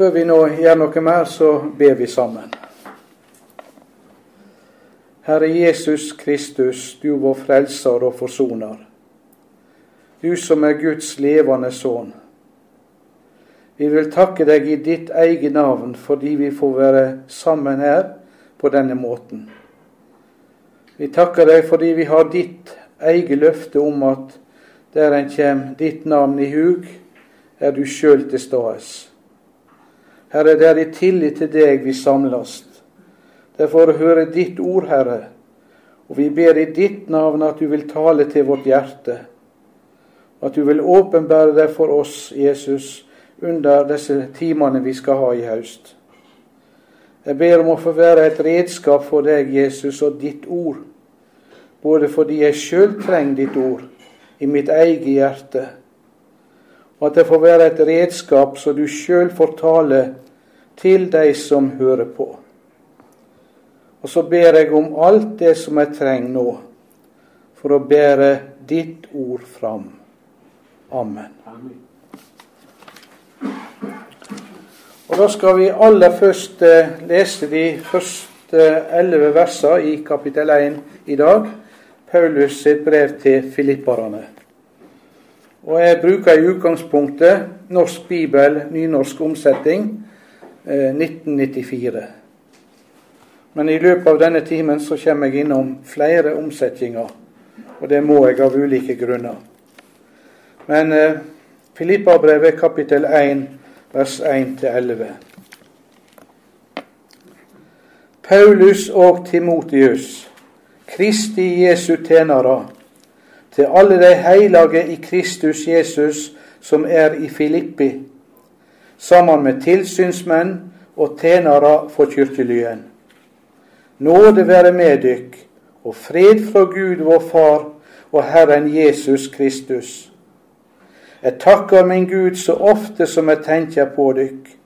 Før vi nå gjør noe mer, så ber vi sammen. Herre Jesus Kristus, du vår frelser og forsoner. Du som er Guds levende sønn. Vi vil takke deg i ditt eget navn fordi vi får være sammen her på denne måten. Vi takker deg fordi vi har ditt eget løfte om at der en kommer ditt navn i hug, er du sjøl til stades. Herre, det er i tillit til deg vi samles. Det er for å høre ditt ord, Herre, og vi ber i ditt navn at du vil tale til vårt hjerte, at du vil åpenbære deg for oss, Jesus, under disse timene vi skal ha i høst. Jeg ber om å få være et redskap for deg, Jesus, og ditt ord, både fordi jeg sjøl trenger ditt ord i mitt eget hjerte, at det får være et redskap som du sjøl får tale til de som hører på. Og så ber jeg om alt det som jeg trenger nå for å bære ditt ord fram. Amen. Og Da skal vi aller først eh, lese de første elleve versene i kapittel 1 i dag. Paulus sitt brev til filipperne. Og Jeg bruker i utgangspunktet Norsk bibel, nynorsk omsetting, 1994. Eh, Men i løpet av denne timen så kommer jeg innom flere omsetninger, og det må jeg av ulike grunner. Men eh, Filippabrevet kapittel 1 vers 1-11. Paulus og Timotius, Kristi Jesu tjenere, til alle de hellige i Kristus Jesus som er i Filippi, sammen med tilsynsmenn og tjenere for kirkelyen. Nåde være med dykk, og fred fra Gud vår Far og Herren Jesus Kristus. Jeg takker min Gud så ofte som jeg tenker på dykk.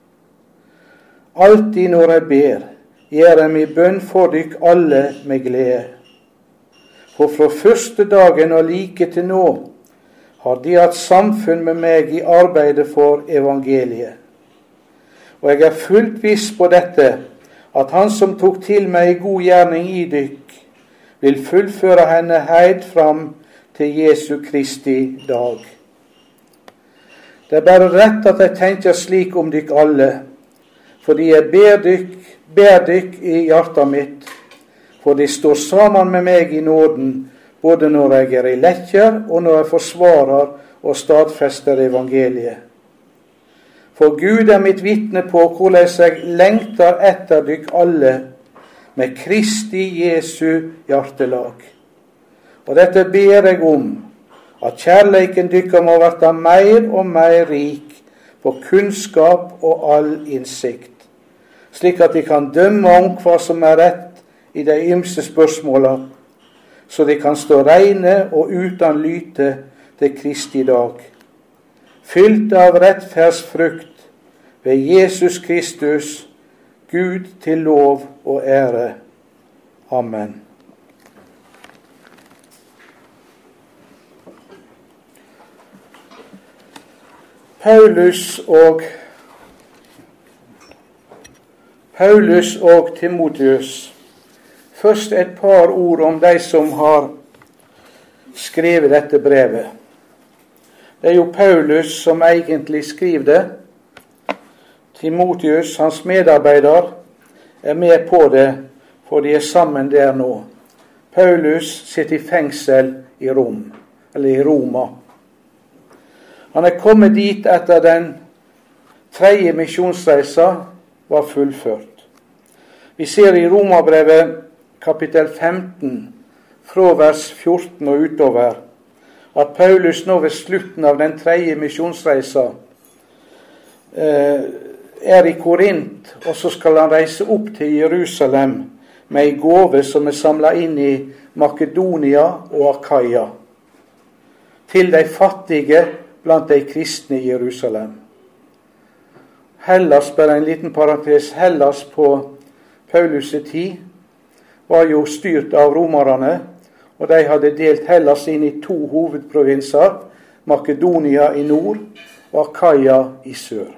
Alltid når jeg ber, gjør jeg min bønn for dykk alle med glede. For fra første dagen og like til nå har de hatt samfunn med meg i arbeidet for evangeliet. Og jeg er fullt viss på dette, at Han som tok til meg god gjerning i dykk, vil fullføre henne heid fram til Jesu Kristi dag. Det er bare rett at jeg tenker slik om dykk alle, fordi jeg ber dykk, ber dykk i hjertet mitt for de står sammen med meg i nåden, både når jeg er i lekker, og når jeg forsvarer og stadfester evangeliet. For Gud er mitt vitne på hvordan jeg lengter etter dykk alle med Kristi Jesu hjertelag. Og dette ber jeg om, at kjærleiken dykkar må verta mer og mer rik på kunnskap og all innsikt, slik at de kan dømme om hva som er rett i de ymse spørsmåla, så de kan stå reine og uten lyte til Kristi dag, fylt av rettferdsfrukt ved Jesus Kristus, Gud til lov og ære. Amen. Paulus og Paulus og Timotius Først et par ord om de som har skrevet dette brevet. Det er jo Paulus som egentlig skriver det. Timotius, hans medarbeider, er med på det, for de er sammen der nå. Paulus sitter i fengsel i Rom, eller i Roma. Han er kommet dit etter den tredje misjonsreisa var fullført. Vi ser i Romabrevet kapittel 15, fra vers 14 og utover, at Paulus nå ved slutten av den tredje misjonsreisa eh, er i Korint, og så skal han reise opp til Jerusalem med ei gåve som er samla inn i Makedonia og Akaya, til de fattige blant de kristne i Jerusalem. Hellas, bare en liten parentes, Hellas på Paulus' tid var jo styrt av romerne, og de hadde delt Hellas inn i to hovedprovinser, Makedonia i nord og Akaya i sør.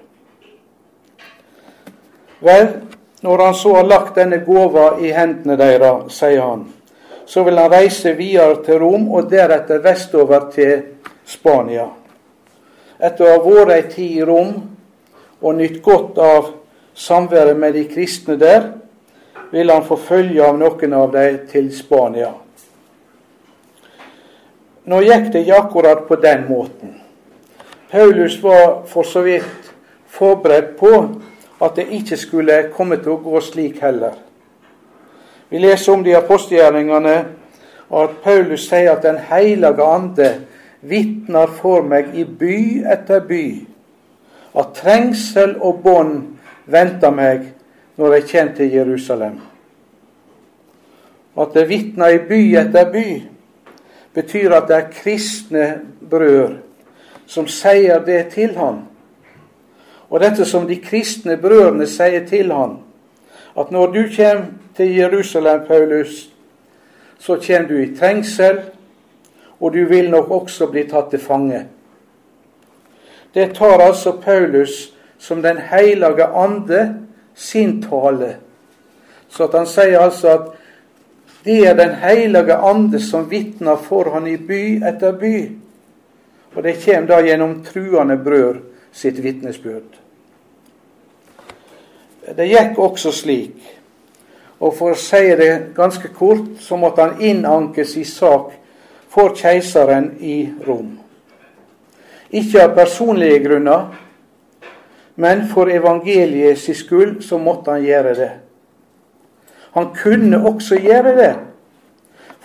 Vel, når han så har lagt denne gåva i hendene deres, sier han, så vil han reise videre til Rom og deretter vestover til Spania. Etter å ha vært ei tid i Rom og nytt godt av samværet med de kristne der, vil han få følge av noen av dem til Spania. Nå gikk det ikke akkurat på den måten. Paulus var for så vidt forberedt på at det ikke skulle komme til å gå slik heller. Vi leser om de apostelgjerningene at Paulus sier at Den hellige ande vitner for meg i by etter by at trengsel og bånd venter meg når jeg kommer til Jerusalem. At det vitner i by etter by, betyr at det er kristne brød som sier det til han. Og dette som de kristne brødrene sier til han, at når du kommer til Jerusalem, Paulus, så kommer du i trengsel, og du vil nok også bli tatt til fange. Det tar altså Paulus som Den hellige ande sin tale. Så at han sier altså at det er Den hellige ande som vitner for han i by etter by. Og det kommer da gjennom truende brød sitt vitnesbyrd. Det gikk også slik, og for å si det ganske kort, så måtte han innanke sin sak for keiseren i Rom. Ikke av personlige grunner, men for evangeliet sin skyld så måtte han gjøre det. Han kunne også gjøre det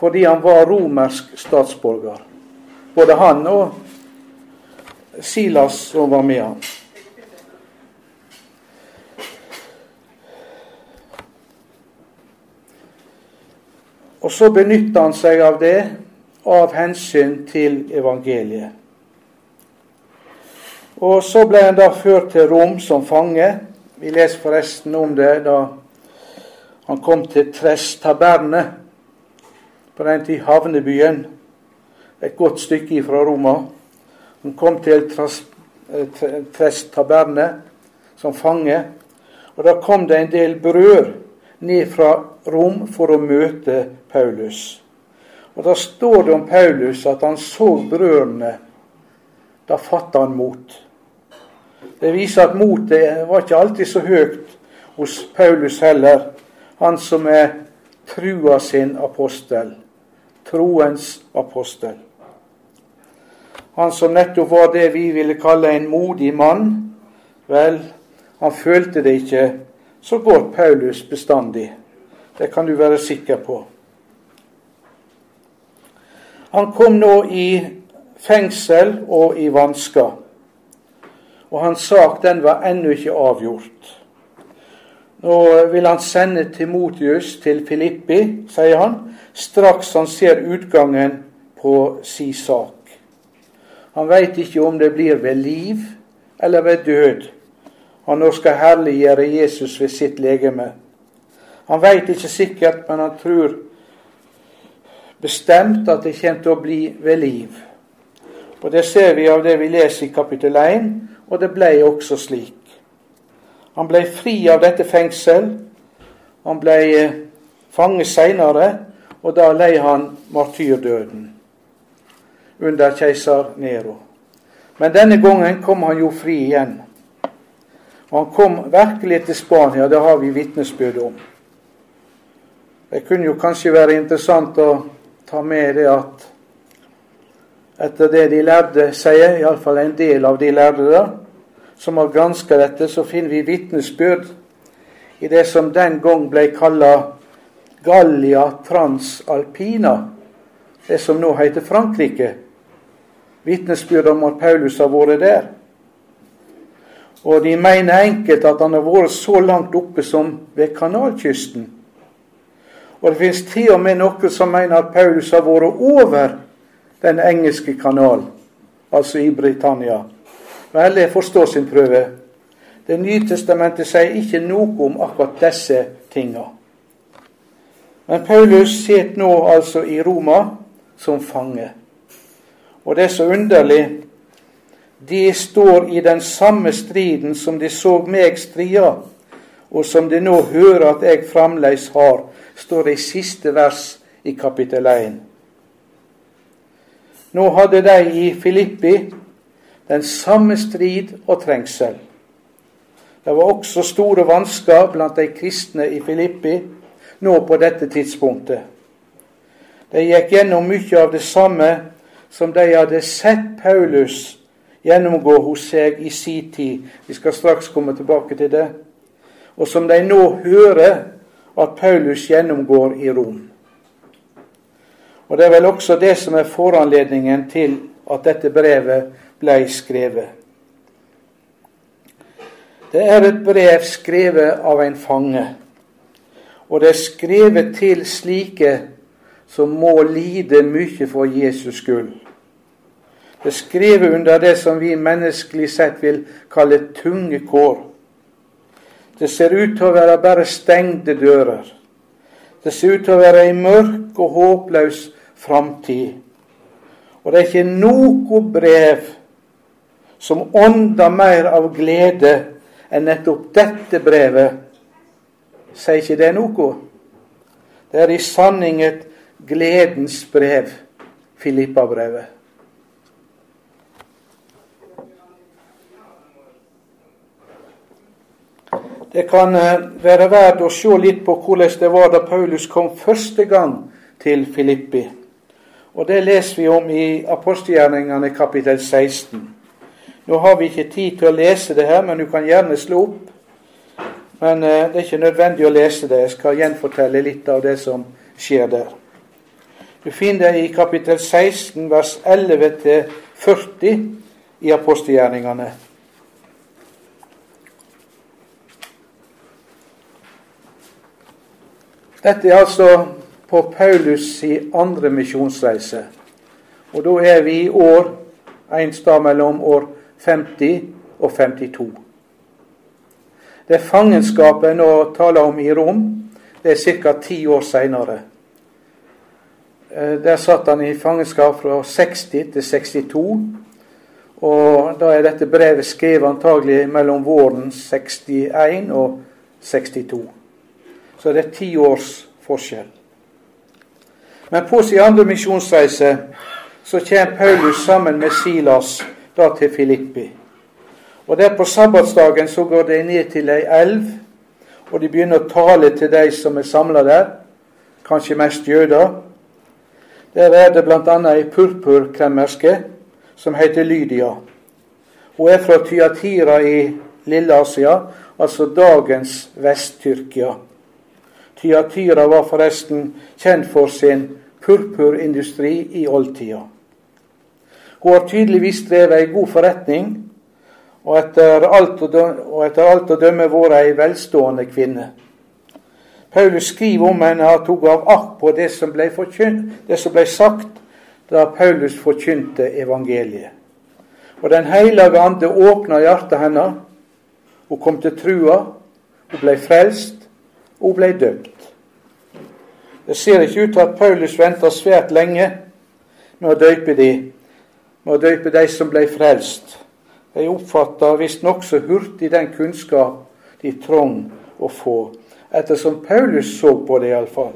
fordi han var romersk statsborger. Både han og Silas som var med ham. Og så benytta han seg av det av hensyn til evangeliet. Og så ble han da ført til Rom som fange. Vi leser forresten om det da han kom til Trestaberne, på den tid havnebyen, et godt stykke fra Roma. Han kom til Trestaberne som fange, og da kom det en del brød ned fra Rom for å møte Paulus. Og Da står det om Paulus at han så brødrene. Da fatta han mot. Det viser at motet var ikke alltid så høyt hos Paulus heller, han som er trua sin apostel. Troens apostel. Han som nettopp var det vi ville kalle en modig mann. Vel, han følte det ikke så godt Paulus bestandig. Det kan du være sikker på. Han kom nå i fengsel og i vansker. Og hans sak den var ennå ikke avgjort. Nå vil han sende Timotius til Filippi, sier han, straks han ser utgangen på si sak. Han veit ikke om det blir ved liv eller ved død han nå skal herliggjøre Jesus ved sitt legeme. Han veit ikke sikkert, men han tror bestemt at det kommer til å bli ved liv. Og Det ser vi av det vi leser i kapittel 1, og det ble også slik. Han ble fri av dette fengsel. Han ble eh, fanget seinere, og da lei han martyrdøden under keiser Nero. Men denne gangen kom han jo fri igjen. Og han kom virkelig til Spania, det har vi vitnesbyrd om. Det kunne jo kanskje være interessant å ta med det at etter det de lærde sier, iallfall en del av de lærde der, som har granska dette, så finner vi vitnesbyrd i det som den gang ble kalla Gallia Transalpina, det som nå heter Frankrike. Vitnesbyrd om at Paulus har vært der. Og de mener enkelt at han har vært så langt oppe som ved kanalkysten. Og det finnes til og med noen som mener at Paulus har vært over den engelske kanal, altså i Britannia. Vel, jeg forstår sin prøve. Det nye testamentet sier ikke noe om akkurat disse tinga. Men Paulus sitter nå altså i Roma som fange. Og det er så underlig de står i den samme striden som de så meg stria, og som de nå hører at jeg fremdeles har, står det i siste vers i kapittel 1. Nå hadde de i Filippi den samme strid og trengsel. Det var også store vansker blant de kristne i Filippi nå på dette tidspunktet. De gikk gjennom mye av det samme som de hadde sett Paulus gjennomgå hos seg i sin tid. Vi skal straks komme tilbake til det. Og som de nå hører at Paulus gjennomgår i Rom. Og Det er vel også det som er foranledningen til at dette brevet ble skrevet. Det er et brev skrevet av en fange, og det er skrevet til slike som må lide mye for Jesus skyld. Det er skrevet under det som vi menneskelig sett vil kalle tunge kår. Det ser ut til å være bare stengte dører. Det ser ut til å være ei mørk og håpløs framtid. Og det er ikke noe brev som ånder mer av glede enn nettopp dette brevet. Sier ikke det noe? Det er i sanning et gledens brev, Filippa-brevet. Det kan eh, være verdt å se litt på hvordan det var da Paulus kom første gang til Filippi. Og Det leser vi om i apostelgjerningene kapittel 16. Nå har vi ikke tid til å lese det her, men du kan gjerne slå opp. Men eh, det er ikke nødvendig å lese det. Jeg skal gjenfortelle litt av det som skjer der. Du finner det i kapittel 16, vers 11-40 i apostelgjerningene. Dette er altså på Paulus' i andre misjonsreise. Og da er vi i år en stad mellom år 50 og 52. Det fangenskapet nå taler om i Rom, det er ca. ti år seinere. Eh, der satt han i fangenskap fra 60 til 62. Og da er dette brevet skrevet antagelig mellom våren 61 og 62. Så det er ti års forskjell. Men på sin andre misjonsreise så kommer Paulus sammen med Silas da til Filippi. Og der på sabbatsdagen så går de ned til ei elv, og de begynner å tale til de som er samla der, kanskje mest jøder. Der er det bl.a. ei purpurkremmerske som heter Lydia. Hun er fra Tyatira i Lille-Asia, altså dagens Vest-Tyrkia. Tyatira var forresten kjent for sin purpurindustri i oldtida. Hun har tydeligvis drevet ei god forretning, og etter alt å dømme, og etter alt å dømme vært ei velstående kvinne. Paulus skriver om henne at hun gav akt på det som ble, det som ble sagt da Paulus forkynte evangeliet. Og Den hellige ande åpna hjertet hennes. Hun kom til trua, hun ble frelst, hun ble døpt. Det ser ikke ut til at Paulus venta svært lenge med å døype de, med å døype de som ble frelst. De oppfatta visst nokså hurtig den kunnskap de trong å få, ettersom Paulus så på det iallfall.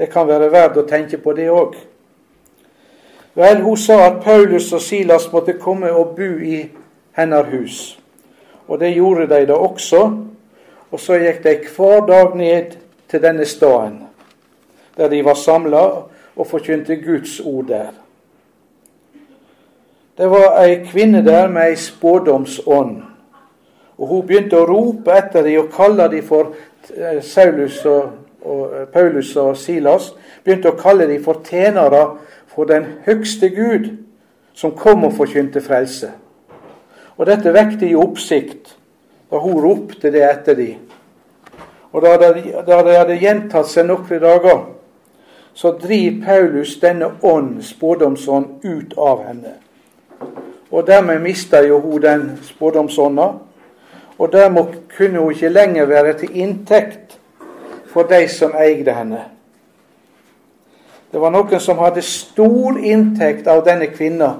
Det kan være verdt å tenke på det òg. Vel, hun sa at Paulus og Silas måtte komme og bo i hennes hus. Og det gjorde de da også. Og så gikk de hver dag ned til denne staden, der de var samla og forkynte Guds ord der. Det var ei kvinne der med ei spådomsånd. Og Hun begynte å rope etter dem og kalle dem for eh, Saulus og, og, eh, Paulus og Silas. Begynte å kalle dem for tjenere for den høgste Gud, som kom og forkynte frelse. Og Dette vekte i oppsikt da hun ropte det etter dem. Og Da det hadde gjentatt seg noen dager, så driver Paulus denne ånd, spådomsånd, ut av henne. Og dermed mister jo hun den spådomsånda. Og dermed kunne hun ikke lenger være til inntekt for de som eide henne. Det var noen som hadde stor inntekt av denne kvinna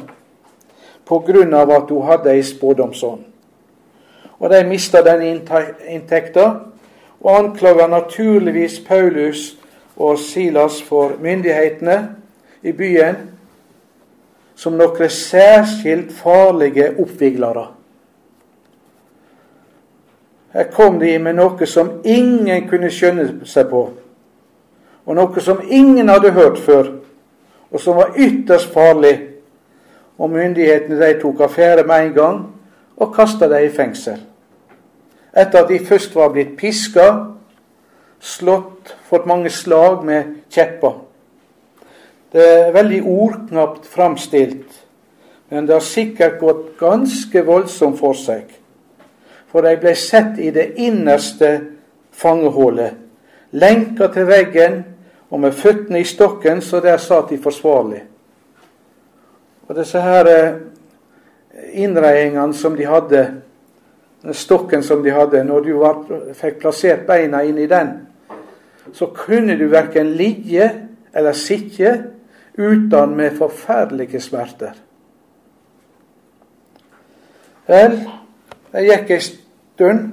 av at hun hadde ei spådomsånd. Og de mista den inntekta, og anklager naturligvis Paulus og Silas for myndighetene i byen som noen særskilt farlige oppviglere. Her kom de med noe som ingen kunne skjønne seg på, og noe som ingen hadde hørt før, og som var ytterst farlig. Og myndighetene de tok affære med en gang og kasta dem i fengsel. Etter at de først var blitt piska, slått, fått mange slag med kjepper. Det er veldig ordknapt framstilt, men det har sikkert gått ganske voldsomt for seg. For de ble sett i det innerste fangehullet, lenka til veggen og med føttene i stokken, så der satt de forsvarlig. Og disse her innredningene som de hadde, stokken som de hadde, når du var, fikk plassert beina inn i den, så kunne du verken ligge eller sitte uten med forferdelige smerter. Vel, det gikk ei stund,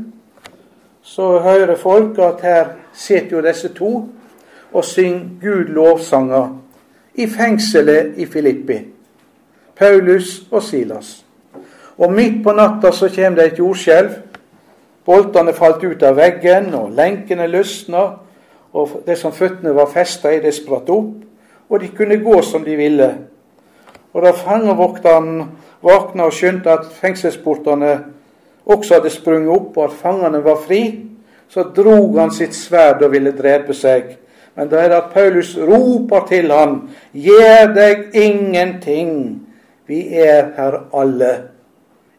så hører folk at her sitter jo disse to og synger Gud lovsanger i fengselet i Filippi. Paulus og Silas. Og midt på natta så kjem det et jordskjelv. Boltene falt ut av veggen, og lenkene løsna. Og det som føttene var festa i, det spratt opp og de kunne gå som de ville. Og da fangevokteren våkna og skjønte at fengselsportene også hadde sprunget opp, og at fangene var fri, så drog han sitt sverd og ville drepe seg. Men da er det at Paulus roper til ham, gjør deg ingenting, vi er her alle.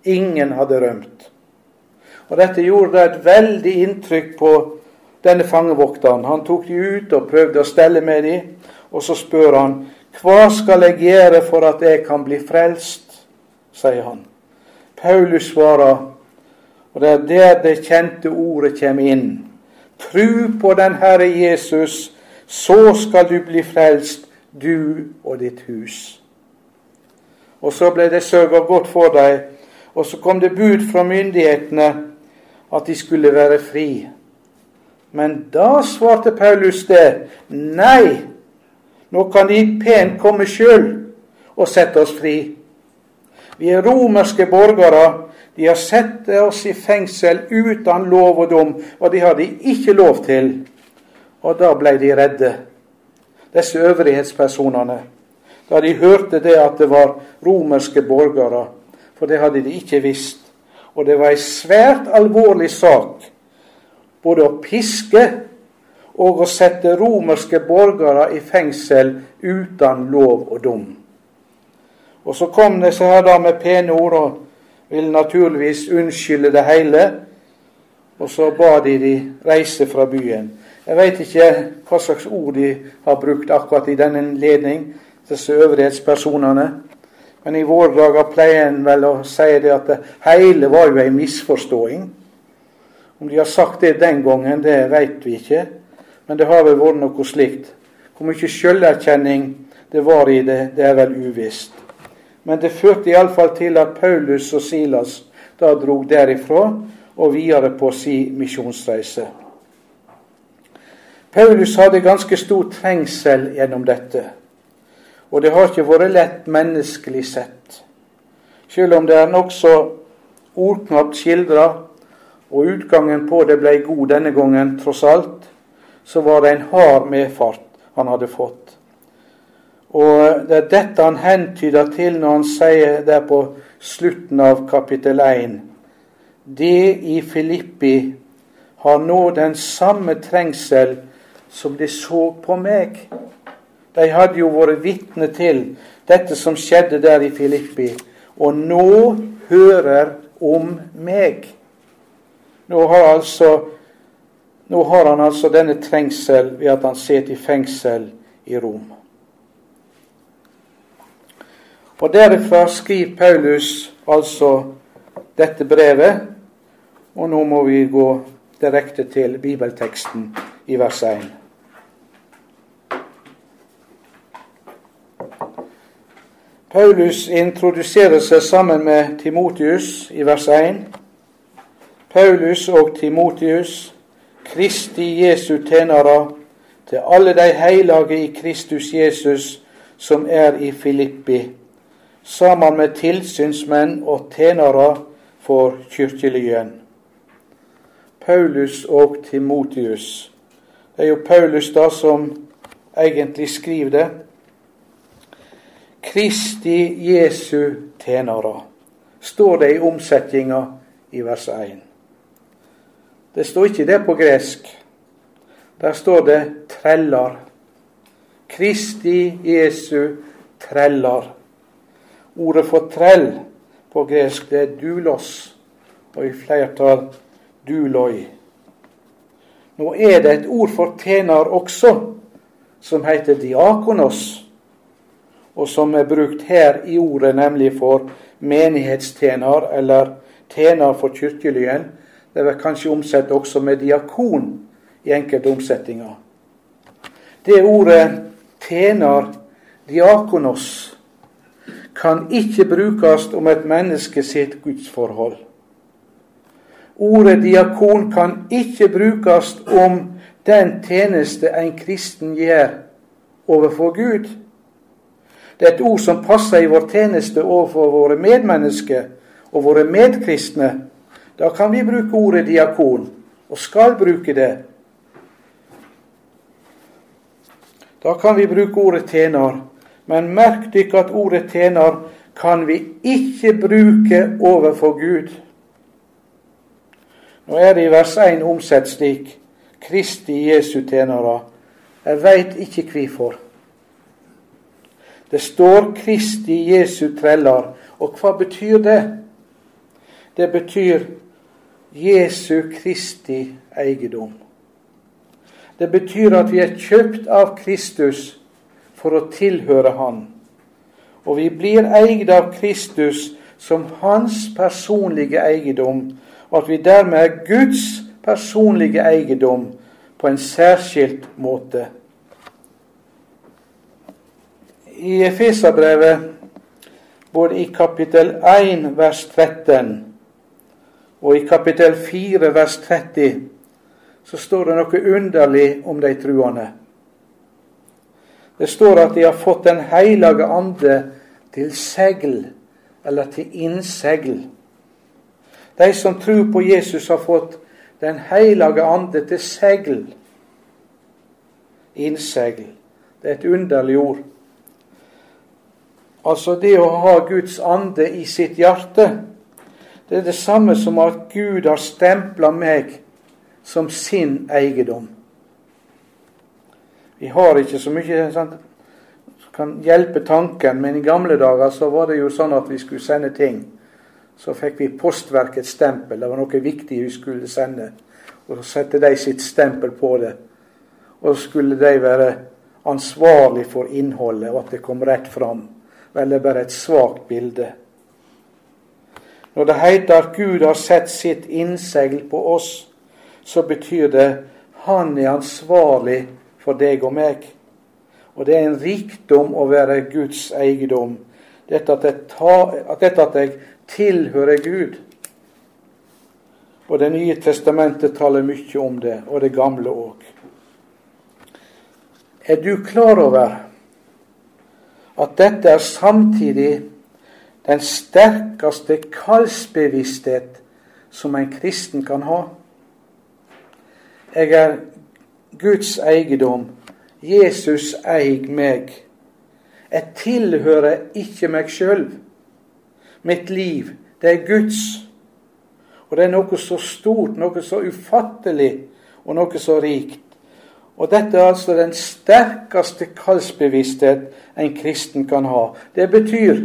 Ingen hadde rømt. Og Dette gjorde et veldig inntrykk på denne fangevokteren. Han tok de ut og prøvde å stelle med de, Og så spør han, hva skal jeg gjøre for at jeg kan bli frelst? sier han. Paulus svarer, og det er der det kjente ordet kommer inn. Tru på den Herre Jesus, så skal du bli frelst, du og ditt hus. Og så ble det sørga godt for deg, og så kom det bud fra myndighetene at de skulle være fri. Men da svarte Paulus det. Nei, nå kan de pent komme sjøl og sette oss fri. Vi er romerske borgere. De har satt oss i fengsel uten lov og dom, og de har de ikke lov til. Og da ble de redde, disse øvrighetspersonene, da de hørte det at det var romerske borgere. For det hadde de ikke visst. Og det var ei svært alvorlig sak både å piske og å sette romerske borgere i fengsel uten lov og dom. Og så kom disse her da med pene ord og ville naturligvis unnskylde det hele. Og så ba de de reise fra byen. Jeg veit ikke hva slags ord de har brukt akkurat i denne anledning, disse øvrighetspersonene. Men i våre dager pleier en vel å si det at det hele var jo ei misforståing. Om de har sagt det den gangen, det veit vi ikke. Men det har vel vært noe slikt. Hvor mye sjølerkjenning det var i det, det er vel uvisst. Men det førte iallfall til at Paulus og Silas da drog derifra og videre på si misjonsreise. Paulus hadde ganske stor trengsel gjennom dette. Og det har ikke vært lett menneskelig sett. Selv om det er nokså ordknapt skildra, og utgangen på det ble god denne gangen, tross alt, så var det en hard medfart han hadde fått. Og Det er dette han hentyder til når han sier der på slutten av kapittel 1 Det i Filippi har nå den samme trengsel som de så på meg. De hadde jo vært vitne til dette som skjedde der i Filippi, og nå hører om meg. Nå har altså nå har han altså denne trengsel ved at han sitter i fengsel i Rom. Og Derfra skriver Paulus altså dette brevet, og nå må vi gå direkte til bibelteksten i vers 1. Paulus introduserer seg sammen med Timotius i vers 1. Paulus og Timotius, Kristi Jesu tjenere, til alle de hellige i Kristus Jesus som er i Filippi, sammen med tilsynsmenn og tjenere for kirkelyen. Paulus og Timotius. Det er jo Paulus da som egentlig skriver det. Kristi Jesu tjenere, står det i omsetninga i vers 1. Det står ikke det på gresk. Der står det treller. Kristi Jesu treller. Ordet for trell på gresk det er dulos, og i flertall duloi. Nå er det et ord for tjener også, som heter diakonos, og som er brukt her i ordet, nemlig for menighetstjener eller tjener for kirkelyen. Det er kanskje omsett også med diakon i enkelte omsetninger. Det ordet tjener, diakonos, kan ikke brukes om et menneske sitt gudsforhold. Ordet diakon kan ikke brukes om den tjeneste en kristen gjør overfor Gud. Det er et ord som passer i vår tjeneste overfor våre medmennesker og våre medkristne. Da kan vi bruke ordet diakon, og skal bruke det. Da kan vi bruke ordet tjener, men merk dere at ordet tjener kan vi ikke bruke overfor Gud. Nå er det i vers 1 omsett slik Kristi Jesu tjenere. Jeg veit ikke hvorfor. Det står Kristi Jesu treller. Og hva betyr det? Det betyr Jesu Kristi eiendom. Det betyr at vi er kjøpt av Kristus for å tilhøre Han. Og vi blir eid av Kristus som hans personlige eiendom, og at vi dermed er Guds personlige eiendom på en særskilt måte. I Efeserbrevet, både i kapittel 1 vers 13 og i kapittel 4 vers 30, så står det noe underlig om de truende. Det står at de har fått Den hellige ande til segl, eller til innsegl. De som tror på Jesus, har fått Den hellige ande til segl. Innsegl. Det er et underlig ord. Altså det å ha Guds ande i sitt hjerte, det er det samme som at Gud har stempla meg som sin eiendom. Vi har ikke så mye som kan hjelpe tanken, men i gamle dager så var det jo sånn at vi skulle sende ting. Så fikk vi Postverkets stempel. Det var noe viktig vi skulle sende. Og så sette de sitt stempel på det. Og så skulle de være ansvarlig for innholdet, og at det kom rett fram. Vel, er bare et svakt bilde. Når det heter at Gud har sett sitt innsegl på oss, så betyr det han er ansvarlig for deg og meg. Og det er en rikdom å være Guds eiendom. Dette at jeg, tar, at dette at jeg tilhører Gud. Og Det nye testamentet taler mye om det, og det gamle òg. Er du klar over at dette er samtidig den sterkeste kallsbevissthet som en kristen kan ha? Jeg er Guds eiendom. Jesus eier meg. Jeg tilhører ikke meg sjøl. Mitt liv, det er Guds. Og det er noe så stort, noe så ufattelig, og noe så rikt. Og dette er altså den sterkeste kallsbevissthet en kristen kan ha. Det betyr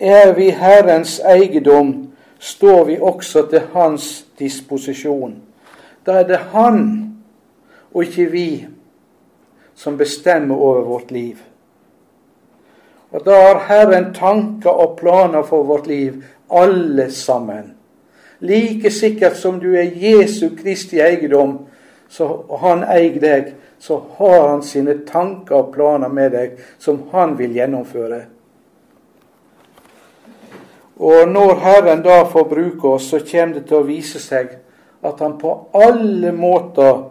er vi Herrens eiendom, står vi også til Hans disposisjon. Da er det Han, og ikke vi, som bestemmer over vårt liv. Og da har Herren tanker og planer for vårt liv, alle sammen. Like sikkert som du er Jesu Kristi eiendom, så, og han eier deg, så har han sine tanker og planer med deg som han vil gjennomføre. Og når Herren da får bruke oss, så kommer det til å vise seg at han på alle måter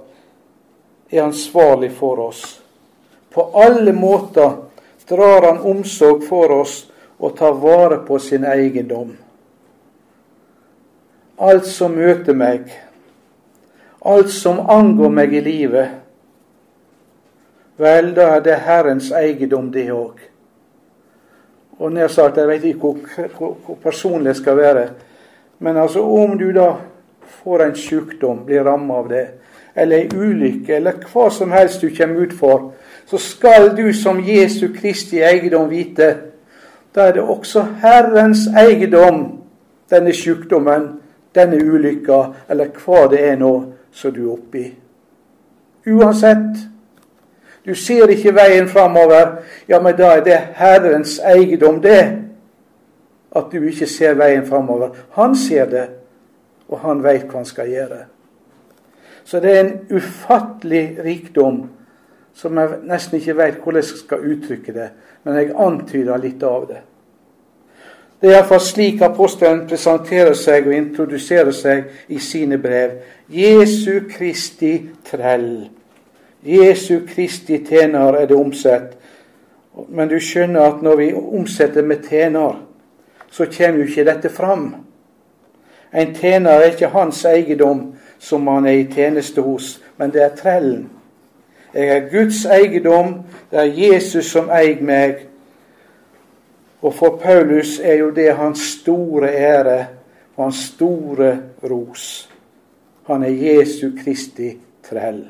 er ansvarlig for oss. På alle måter drar han omsorg for oss og tar vare på sin eiendom. Alt som møter meg, alt som angår meg i livet, vel, da er det Herrens eiendom, det òg. Og nær sagt, jeg vet ikke hvor, hvor, hvor personlig det skal være, men altså om du da får en sykdom, blir rammet av det, eller ei ulykke, eller hva som helst du kommer ut for, så skal du som Jesu Kristi eiendom vite da er det også Herrens eiendom, denne sykdommen, denne ulykka, eller hva det er nå som du er oppi. Uansett. Du ser ikke veien framover. Ja, men da er det Herrens eiendom, det. At du ikke ser veien framover. Han ser det, og han veit hva han skal gjøre. Så det er en ufattelig rikdom som jeg nesten ikke veit hvordan jeg skal uttrykke det, men jeg antyder litt av det. Det er iallfall slik apostelen presenterer seg og introduserer seg i sine brev. Jesu Kristi trell. Jesu Kristi tjener er det omsett. Men du skjønner at når vi omsetter med tjener, så kommer jo ikke dette fram. En tjener er ikke hans eiendom som han er i tjeneste hos, men det er trellen. Jeg er Guds eiendom, det er Jesus som eier meg, og for Paulus er jo det hans store ære og hans store ros. Han er Jesu Kristi trell.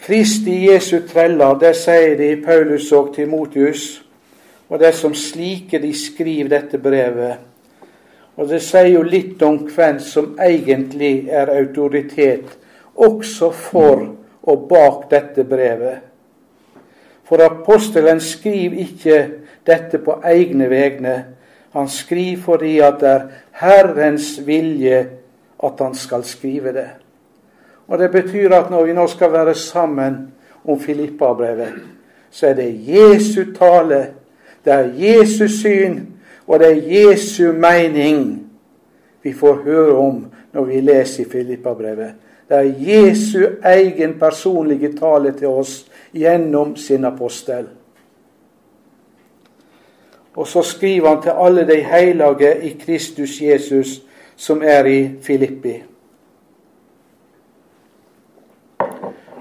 Kristi Jesu treller, det sier de Paulus og Timotius, og det er som slike de skriver dette brevet. Og det sier jo litt om hvem som egentlig er autoritet, også for og bak dette brevet. For apostelen skriver ikke dette på egne vegne. Han skriver fordi at det er Herrens vilje at han skal skrive det. Og Det betyr at når vi nå skal være sammen om Filippa-brevet, så er det Jesu tale, det er Jesu syn, og det er Jesu mening vi får høre om når vi leser Filippa-brevet. Det er Jesu egen personlige tale til oss gjennom sin apostel. Og så skriver han til alle de hellige i Kristus Jesus som er i Filippi.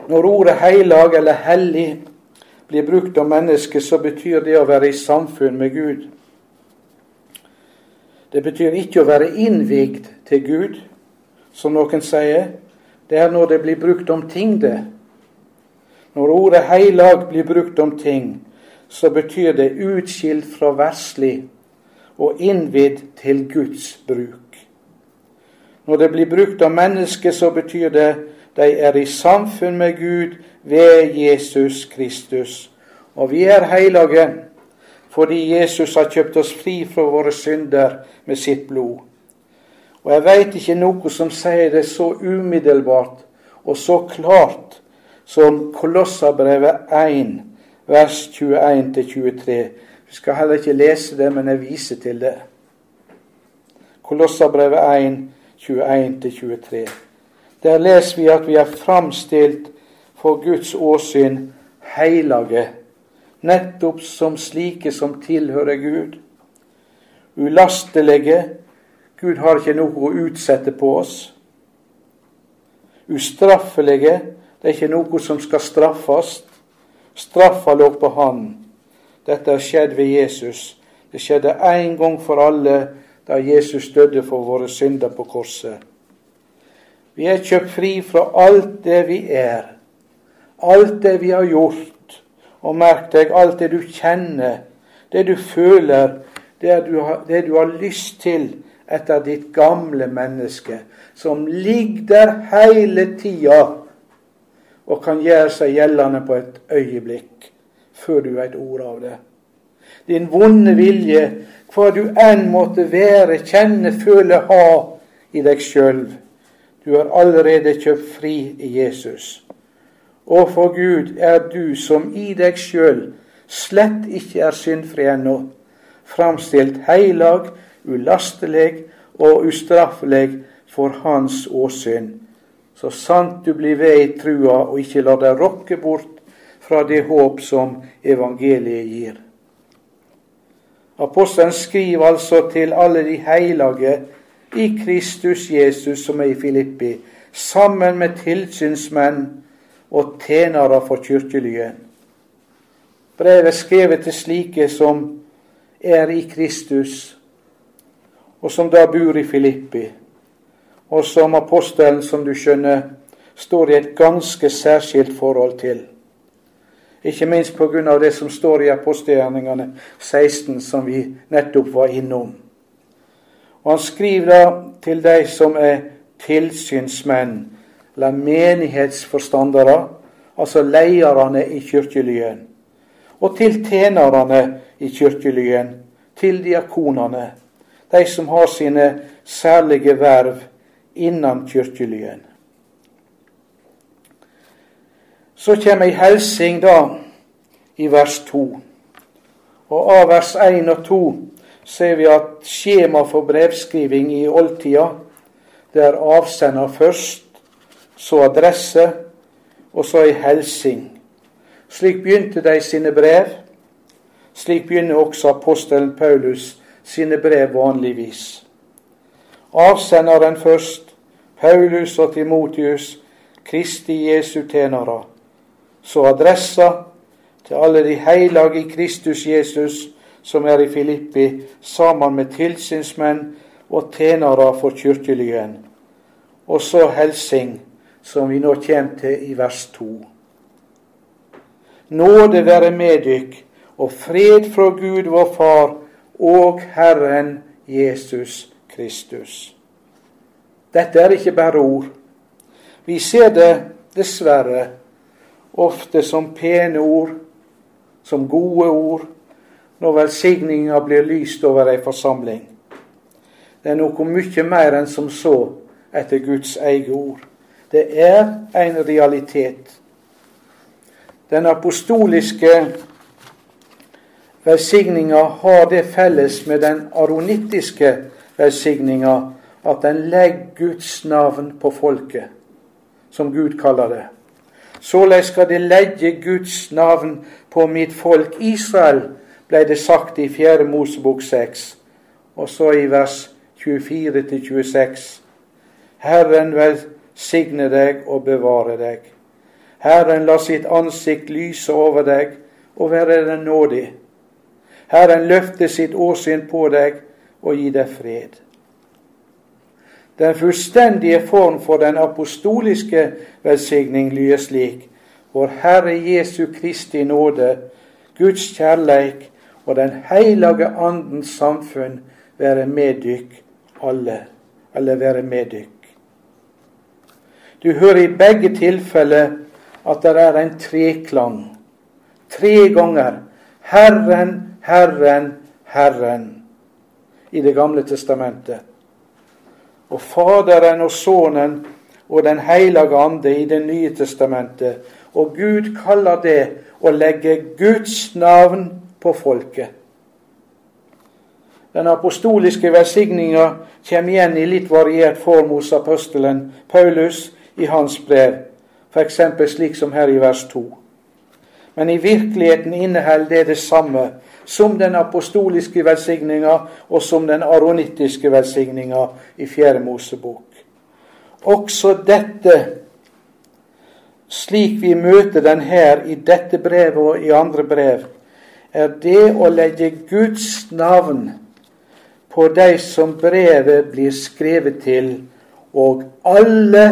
Når ordet heilag eller hellig blir brukt om mennesket, så betyr det å være i samfunn med Gud. Det betyr ikke å være innvigd til Gud, som noen sier. Det er når det blir brukt om ting, det. Når ordet heilag blir brukt om ting, så betyr det utskilt fra verslig og innvidd til Guds bruk. Når det blir brukt om mennesker, så betyr det de er i samfunn med Gud ved Jesus Kristus. Og vi er hellige fordi Jesus har kjøpt oss fri fra våre synder med sitt blod. Og jeg veit ikke noe som sier det så umiddelbart og så klart som Kolossabrevet 1, vers 21-23. Vi skal heller ikke lese det, men jeg viser til det. Kolossabrevet 1, 21-23. Der leser vi at vi er framstilt for Guds åsyn heilage, nettopp som slike som tilhører Gud. Ulastelige. Gud har ikke noe å utsette på oss. Ustraffelige det er ikke noe som skal straffes. Straffa lå på Han. Dette har skjedd ved Jesus. Det skjedde én gang for alle da Jesus døde for våre synder på korset. Vi er kjøpt fri fra alt det vi er, alt det vi har gjort. Og merk deg alt det du kjenner, det du føler, det du har, det du har lyst til etter ditt gamle menneske, som ligger der hele tida og kan gjøre seg gjeldende på et øyeblikk, før du vet ordet av det. Din vonde vilje, hva du enn måtte være, kjenne, føle, ha i deg sjøl. Du er allerede kjøpt fri i Jesus. Og for Gud er du som i deg sjøl slett ikke er syndfri ennå, framstilt heilag, ulastelig og ustraffelig for hans åsyn, så sant du blir ved i trua og ikke lar deg rokke bort fra det håp som evangeliet gir. Apostelen skriver altså til alle de hellige i Kristus Jesus som er i Filippi, sammen med tilsynsmenn og tjenere for kirkelyen. Brevet er skrevet til slike som er i Kristus, og som da bor i Filippi, og som apostelen, som du skjønner, står i et ganske særskilt forhold til. Ikke minst pga. det som står i apostelgjerningene 16, som vi nettopp var innom. Og Han skriver da til de som er tilsynsmenn, eller menighetsforstandere, altså lederne i kirkelyen, og til tjenerne i kirkelyen, til diakonene, de som har sine særlige verv innan kyrkjelyen. Så kommer ei helsing da i vers 2. Og av vers 1 og 2 ser vi at skjema for brevskriving i oldtida, det er avsender først, så adresse, og så ei helsing. Slik begynte de sine brev. Slik begynner også apostelen Paulus sine brev vanligvis. Avsenderen først, Paulus og Timotius, Kristi Jesu tjenere. Så adressa til alle de hellige i Kristus Jesus som er i Filippi, sammen med tilsynsmenn og tjenere for kirkelyen. Og så helsing, som vi nå kommer til i vers 2. Nåde være med dykk, og fred fra Gud vår Far og Herren Jesus Kristus. Dette er ikke bare ord. Vi ser det dessverre ofte som pene ord, som gode ord, når velsigninga blir lyst over ei forsamling. Det er noe mye mer enn som så etter Guds eget ord. Det er en realitet. Den apostoliske velsigninga har det felles med den aronittiske velsigninga at den legger Guds navn på folket, som Gud kaller det. Såleis skal de legge Guds navn på mitt folk Israel, ble det sagt i 4. Mosebok 6, og så i vers 24-26. Herren velsigne deg og bevare deg. Herren la sitt ansikt lyse over deg og være deg nådig. Herren løfte sitt åsyn på deg og gi deg fred. Den fullstendige form for den apostoliske velsigning lyder slik. Vår Herre Jesu Kristi nåde, Guds kjærleik og Den heilage Andens samfunn være med dykk alle, eller være med dykk. Du hører i begge tilfeller at det er en treklang. Tre ganger. Herren, Herren, Herren. I Det gamle testamentet. Og Faderen og Sønnen og Den hellige ande i Det nye testamentet. Og Gud kaller det å legge Guds navn på folket. Den apostoliske velsigninga kommer igjen i litt variert form hos apostelen Paulus i hans brev f.eks. slik som her i vers 2. Men i virkeligheten inneholder det det samme som den apostoliske velsigninga og som den aronittiske velsigninga i Fjerde Mosebok. Også dette, slik vi møter den her i dette brevet og i andre brev, er det å legge Guds navn på de som brevet blir skrevet til, og alle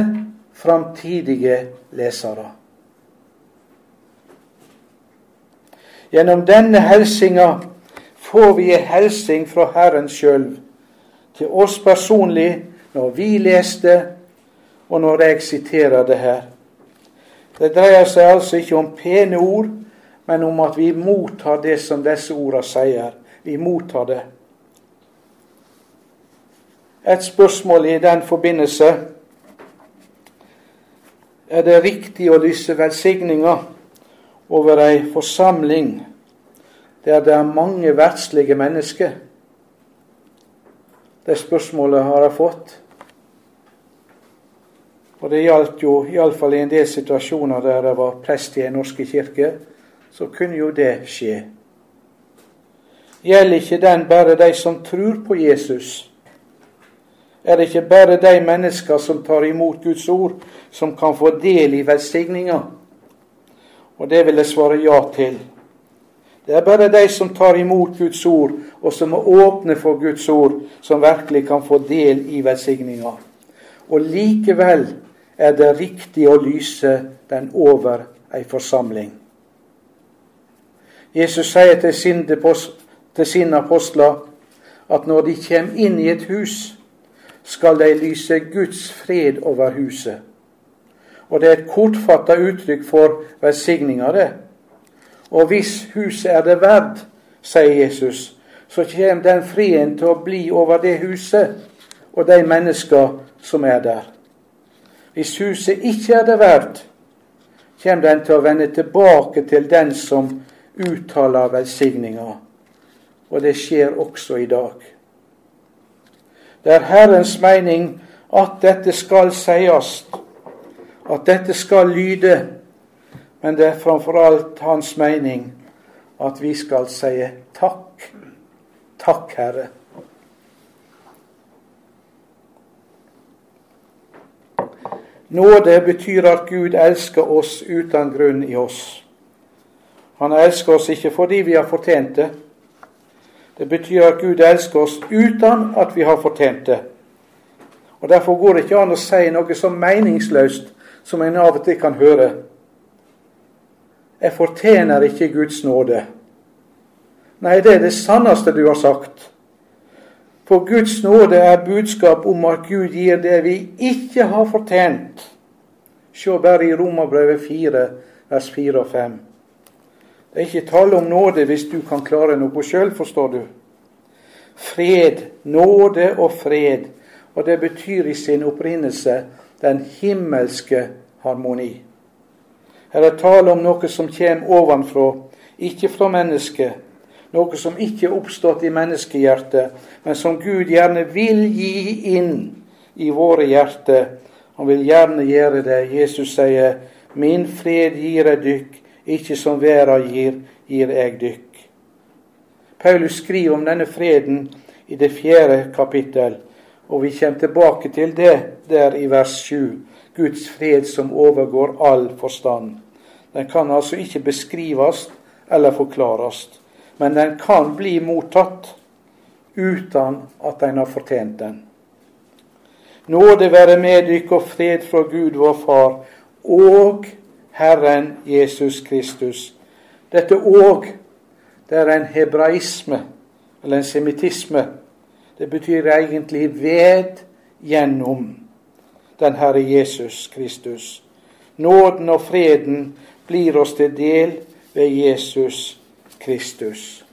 framtidige lesere. Gjennom denne helsinga får vi en helsing fra Herren sjøl til oss personlig når vi leste, og når jeg siterer det her. Det dreier seg altså ikke om pene ord, men om at vi mottar det som disse ordene sier. Vi mottar det. Et spørsmål i den forbindelse er det riktig å lyse velsigninger over ei forsamling der det er mange verdslige mennesker. Det spørsmålet har jeg fått. Og det gjaldt jo iallfall i en del situasjoner der jeg var prest i en norske kirke, så kunne jo det skje. Gjelder ikke den bare de som tror på Jesus? Er det ikke bare de mennesker som tar imot Guds ord, som kan få del i velsigninga? Og det vil jeg svare ja til. Det er bare de som tar imot Guds ord, og som er åpne for Guds ord, som virkelig kan få del i velsigninga. Og likevel er det riktig å lyse den over ei forsamling. Jesus sier til sine, til sine apostler at når de kommer inn i et hus, skal de lyse Guds fred over huset. Og det er et kortfatta uttrykk for velsigninga, det. Og hvis huset er det verd, sier Jesus, så kommer den frien til å bli over det huset og de mennesker som er der. Hvis huset ikke er det verd, kommer den til å vende tilbake til den som uttaler velsigninga. Og det skjer også i dag. Det er Herrens mening at dette skal sies, at dette skal lyde. Men det er framfor alt Hans mening at vi skal si takk. Takk, Herre. Nåde betyr at Gud elsker oss uten grunn i oss. Han elsker oss ikke fordi vi har fortjent det, det betyr at Gud elsker oss uten at vi har fortjent det. Og Derfor går det ikke an å si noe så meningsløst som en av og til kan høre. Jeg fortjener ikke Guds nåde. Nei, det er det sanneste du har sagt. For Guds nåde er budskap om at Gud gir det vi ikke har fortjent. Se bare i Romerbrevet 4, vers 4 og 5. Det er ikke tale om nåde hvis du kan klare noe sjøl, forstår du. Fred, nåde og fred. Og det betyr i sin opprinnelse den himmelske harmoni. Her er tale om noe som kommer ovenfra, ikke fra mennesket. Noe som ikke er oppstått i menneskehjertet, men som Gud gjerne vil gi inn i våre hjerter. Han vil gjerne gjøre det. Jesus sier, 'Min fred gir jeg dykk, ikke som verden gir, gir jeg dykk. Paulus skriver om denne freden i det fjerde kapittel, og vi kommer tilbake til det der i vers 7. Guds fred som overgår all forstand. Den kan altså ikke beskrives eller forklares, men den kan bli mottatt uten at en har fortjent den. Nåde være med dykk og fred fra Gud vår Far og Herren Jesus Kristus. Dette òg, det er en hebraisme, eller en semittisme. Det betyr egentlig ved gjennom den Herre Jesus Kristus. Nåden og freden blir oss til del ved Jesus Kristus.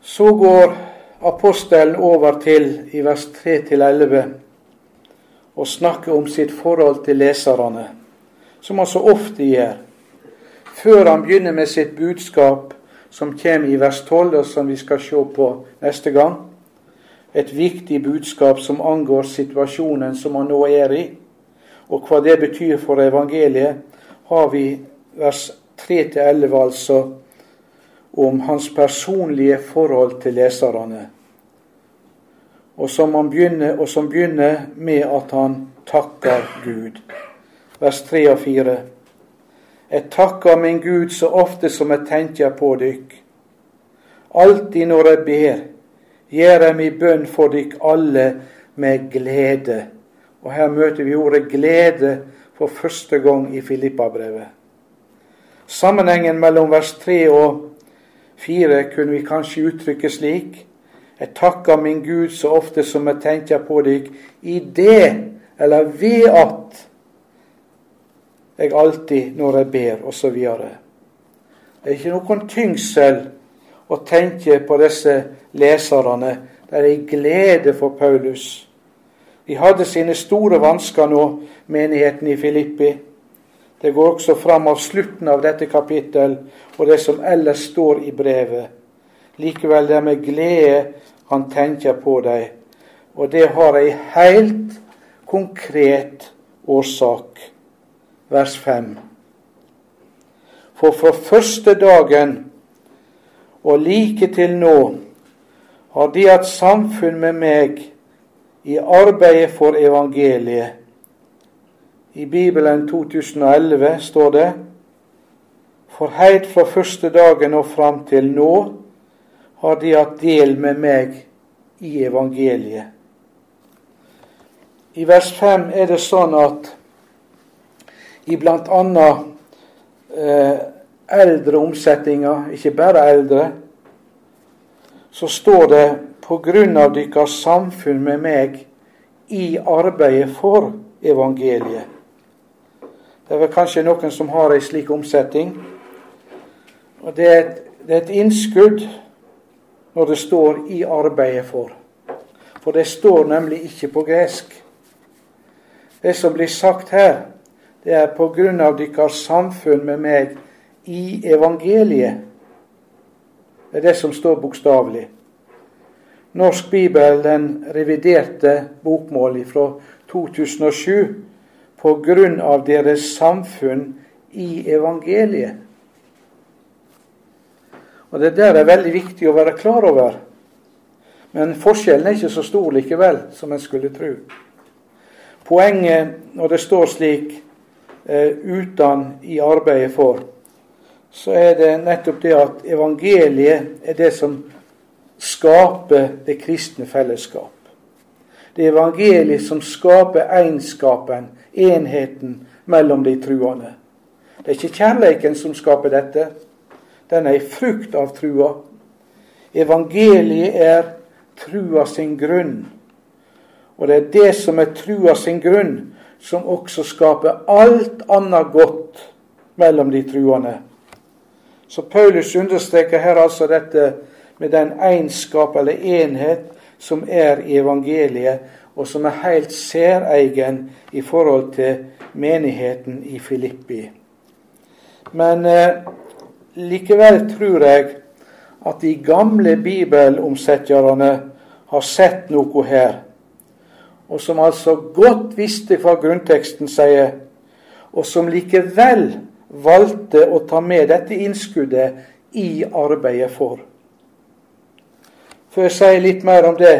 Så går apostelen over til, i vers 3-11, og snakke om sitt forhold til leserne, som han så ofte gjør, før han begynner med sitt budskap, som kommer i vers 12, og som vi skal se på neste gang. Et viktig budskap som angår situasjonen som han nå er i, og hva det betyr for evangeliet, har vi vers 3-11, altså, om hans personlige forhold til leserne og som, begynner, og som begynner med at han takker Gud. Vers 3 og 4. Jeg takker min Gud så ofte som jeg tenker på dykk. Alltid når jeg ber, gjør jeg min bønn for dykk alle med glede. Og her møter vi ordet glede for første gang i Filippabrevet. Sammenhengen mellom vers 3 og 4 kunne vi kanskje uttrykke slik jeg takker min Gud så ofte som jeg tenker på deg, i det, eller ved at jeg alltid, når jeg ber, osv. Det er ikke noen tyngsel å tenke på disse leserne. Det er ei glede for Paulus. De hadde sine store vansker nå, menigheten i Filippi. Det går også fram av slutten av dette kapittel og det som ellers står i brevet. Likevel det er med glede han tenker på deg. Og det har ei heilt konkret årsak. Vers 5. For fra første dagen og like til nå har de hatt samfunn med meg i arbeidet for evangeliet. I Bibelen 2011 står det For heilt fra første dagen og fram til nå har de hatt del med meg i evangeliet. I vers 5 er det sånn at i bl.a. Eh, eldre omsetninger, ikke bare eldre, så står det på grunn av deres samfunn med meg i arbeidet for evangeliet. Det er vel kanskje noen som har ei slik omsetning. Og det er, et, det er et innskudd når det står 'i arbeidet for'. For det står nemlig ikke på gresk. Det som blir sagt her, det er på grunn av deres samfunn med meg i evangeliet. Det er det som står bokstavelig. Norsk bibel, den reviderte bokmål fra 2007, på grunn av deres samfunn i evangeliet. Og Det der er veldig viktig å være klar over. Men forskjellen er ikke så stor likevel som en skulle tro. Poenget når det står slik eh, 'uten i arbeidet for', så er det nettopp det at evangeliet er det som skaper det kristne fellesskap. Det er evangeliet som skaper egenskapen, enheten, mellom de truende. Det er ikke kjærleiken som skaper dette. Den er ei frukt av trua. Evangeliet er trua sin grunn. Og det er det som er trua sin grunn, som også skaper alt annet godt mellom de truende. Så Paulus understreker her altså dette med den egenskap eller enhet som er i evangeliet, og som er helt særegen i forhold til menigheten i Filippi. Men eh, likevel tror jeg at de gamle bibelomsetterne har sett noe her, og som altså godt visste hva grunnteksten sier, og som likevel valgte å ta med dette innskuddet i arbeidet for. Før jeg sier litt mer om det,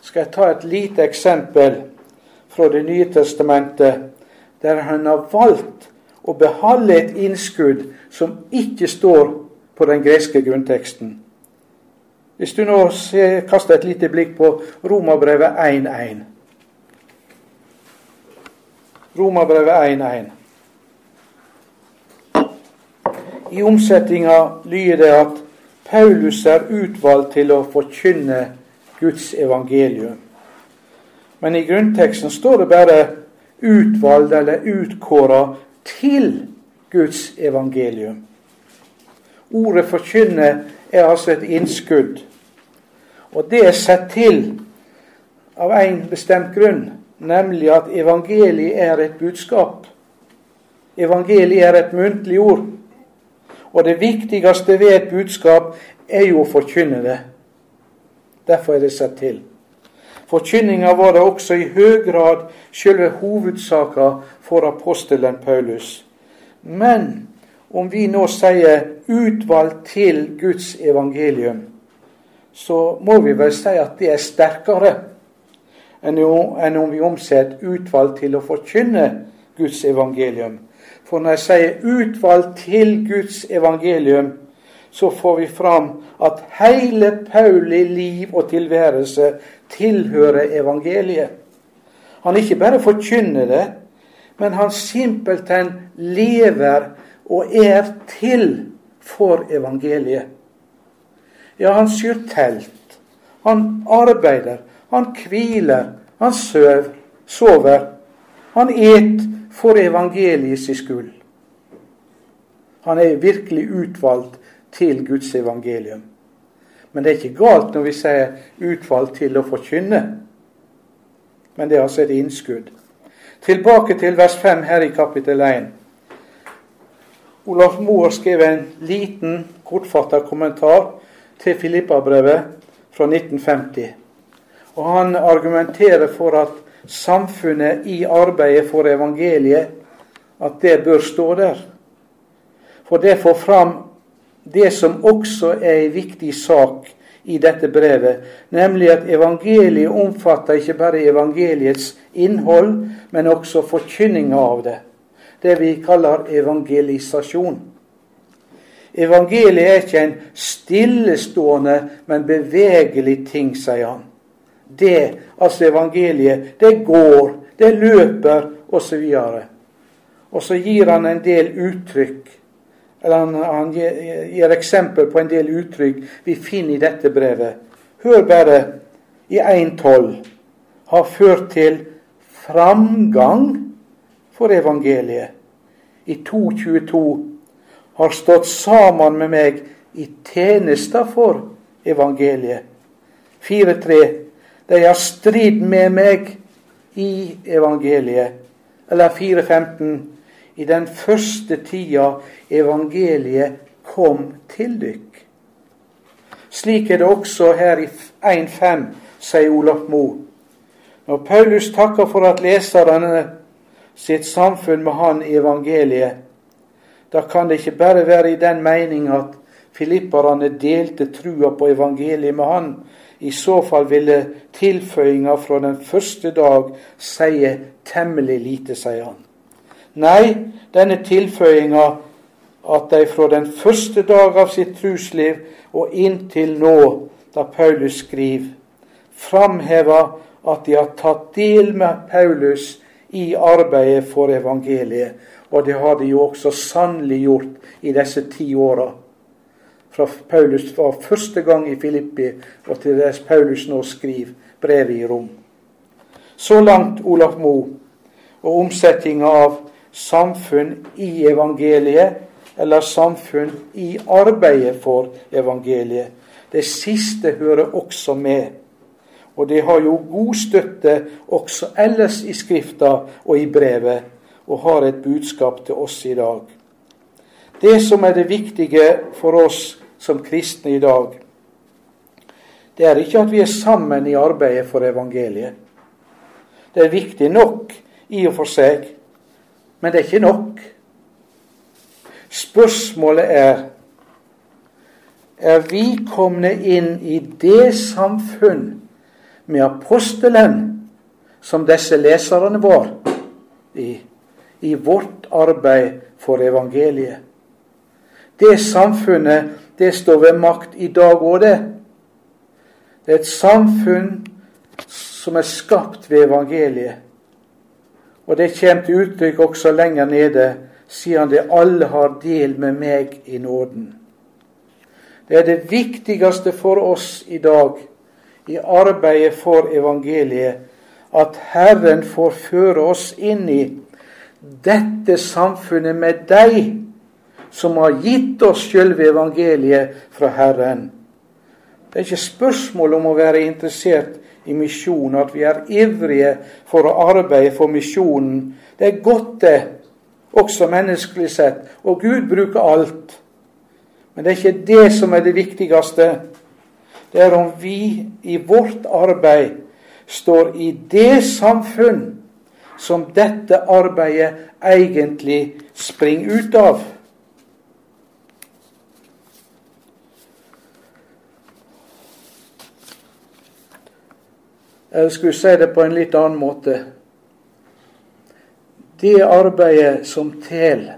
skal jeg ta et lite eksempel fra Det nye testamentet, der han har valgt å beholde et innskudd som ikke står på den greske grunnteksten. Hvis du nå kaster et lite blikk på Romerbrevet 1.1. Romerbrevet 1.1. I omsetninga lyder det at Paulus er utvalgt til å forkynne Guds evangelium. Men i grunnteksten står det bare 'utvalgt' eller 'utkåra' til Guds evangelium. Ordet 'forkynne' er altså et innskudd. Og det er satt til av en bestemt grunn, nemlig at evangeliet er et budskap. Evangeliet er et muntlig ord. Og det viktigste ved et budskap er jo å forkynne det. Derfor er det satt til. Forkynninga var det også i høy grad selve hovedsaka for apostelen Paulus. Men om vi nå sier 'utvalgt til Guds evangelium', så må vi vel si at det er sterkere enn om vi omsetter 'utvalgt til å forkynne Guds evangelium'. For når jeg sier 'utvalgt til Guds evangelium', så får vi fram at hele Pauli liv og tilværelse tilhører evangeliet. Han ikke bare forkynner det, men han simpelthen lever og er til for evangeliet. Ja, han syr telt, han arbeider, han hviler, han søv, sover. Han et for evangeliets skyld. Han er virkelig utvalgt til Guds evangelium. Men det er ikke galt når vi sier 'utvalgt til å forkynne'. Men det er altså et innskudd. Tilbake til vers 5 her i kapittel 1. Olaf Moer skrev en liten, kortfattet kommentar til Filippa-brevet fra 1950. Og han argumenterer for at samfunnet i arbeidet for evangeliet, at det bør stå der. For det får fram det som også er en viktig sak i dette brevet, nemlig at evangeliet omfatter ikke bare evangeliets innhold, men også forkynninga av det. Det vi kaller evangelisasjon. Evangeliet er ikke en stillestående, men bevegelig ting, sier han. Det, altså evangeliet, det går, det løper, osv. Og, og så gir han en del uttrykk eller han, han gir, gir, eksempel på en del uttrykk vi finner i dette brevet. Hør bare i 1.12 har ført til framgang for evangeliet. I 2.22 har stått sammen med meg i tjenester for evangeliet. 4.3. De har strid med meg i evangeliet. Eller 4.15 i den første tida evangeliet kom til dykk. Slik er det også her i 1.5, sier Olaf Moe. Når Paulus takker for at leserne sitt samfunn med han i evangeliet, da kan det ikke bare være i den mening at filipperne delte trua på evangeliet med han. I så fall ville tilføyinga fra den første dag sie temmelig lite, sier han. Nei, denne tilføyinga at de fra den første dag av sitt trusliv og inntil nå, da Paulus skriver, framhever at de har tatt del med Paulus i arbeidet for evangeliet. Og det har de jo også sannelig gjort i disse ti åra. Fra Paulus var første gang i Filippi, og til dess Paulus nå skriver brevet i Rom. Så langt Olaf Moe og omsettinga av samfunn i evangeliet eller samfunn i arbeidet for evangeliet. Det siste hører også med. Og det har jo god støtte også ellers i Skrifta og i brevet, og har et budskap til oss i dag. Det som er det viktige for oss som kristne i dag, det er ikke at vi er sammen i arbeidet for evangeliet. Det er viktig nok i og for seg, men det er ikke nok. Spørsmålet er er vi kommet inn i det samfunn med apostelen som disse leserne var i, i vårt arbeid for evangeliet. Det samfunnet, det står ved makt i dag òg, det. Det er et samfunn som er skapt ved evangeliet. Og det kommer til uttrykk også lenger nede, siden det alle har del med meg i nåden. Det er det viktigste for oss i dag i arbeidet for evangeliet, at Herren får føre oss inn i dette samfunnet med deg som har gitt oss sjølve evangeliet fra Herren. Det er ikke spørsmål om å være interessert i misjon, at vi er ivrige for å arbeide for misjonen. Det er godt, det, også menneskelig sett. Og Gud bruker alt. Men det er ikke det som er det viktigste. Det er om vi i vårt arbeid står i det samfunn som dette arbeidet egentlig springer ut av. Eller skulle si det på en litt annen måte Det arbeidet som teller,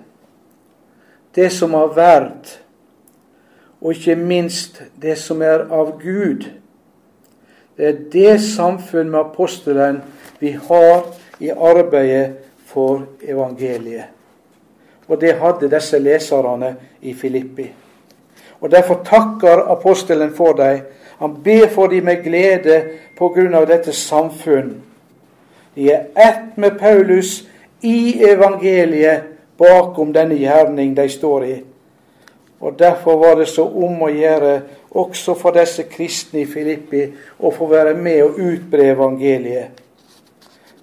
det som har verd, og ikke minst det som er av Gud, det er det samfunn med apostelen vi har i arbeidet for evangeliet. Og det hadde disse leserne i Filippi. Og Derfor takker apostelen for dem han ber for dem med glede på grunn av dette samfunn. De er ett med Paulus i evangeliet bakom denne gjerning de står i. Og Derfor var det så om å gjøre også for disse kristne i Filippi å få være med og utbre evangeliet.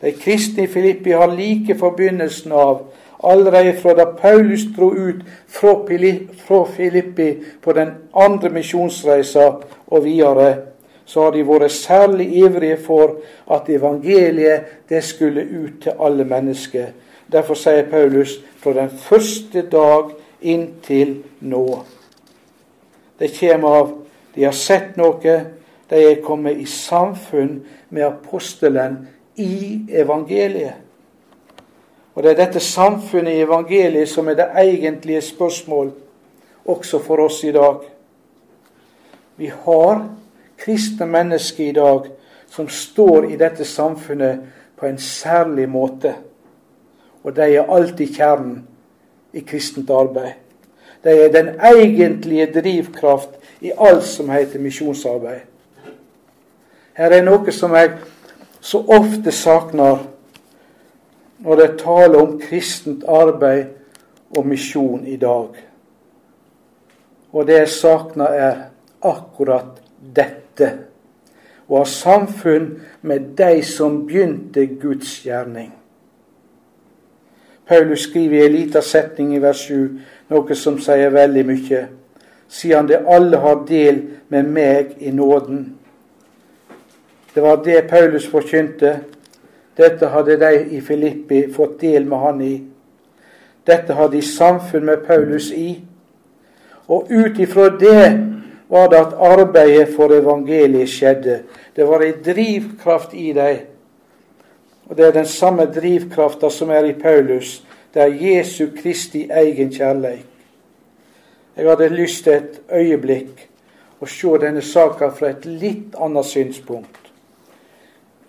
De kristne i Filippi har like forbindelsen av Allerede fra da Paulus dro ut fra Filippi på den andre misjonsreisa og videre, så har de vært særlig ivrige for at evangeliet det skulle ut til alle mennesker. Derfor sier Paulus fra den første dag inntil nå. Det kommer av de har sett noe, de er kommet i samfunn med apostelen i evangeliet. Og Det er dette samfunnet i evangeliet som er det egentlige spørsmål også for oss i dag. Vi har kristne mennesker i dag som står i dette samfunnet på en særlig måte. Og de er alltid kjernen i kristent arbeid. De er den egentlige drivkraft i alt som heter misjonsarbeid. Her er noe som jeg så ofte savner når det taler om kristent arbeid og misjon i dag. Og det jeg savner, er akkurat dette. Å ha samfunn med de som begynte Guds gjerning. Paulus skriver i en liten setning i vers 7 noe som sier veldig mye. Siden det alle har del med meg i nåden. Det var det Paulus forkynte dette hadde de i Filippi fått del med han i. Dette hadde de samfunn med Paulus i. Og ut ifra det var det at arbeidet for evangeliet skjedde. Det var ei drivkraft i dem. Og det er den samme drivkrafta som er i Paulus. Det er Jesu Kristi egen kjærleik. Jeg hadde lyst til et øyeblikk å se denne saka fra et litt annet synspunkt.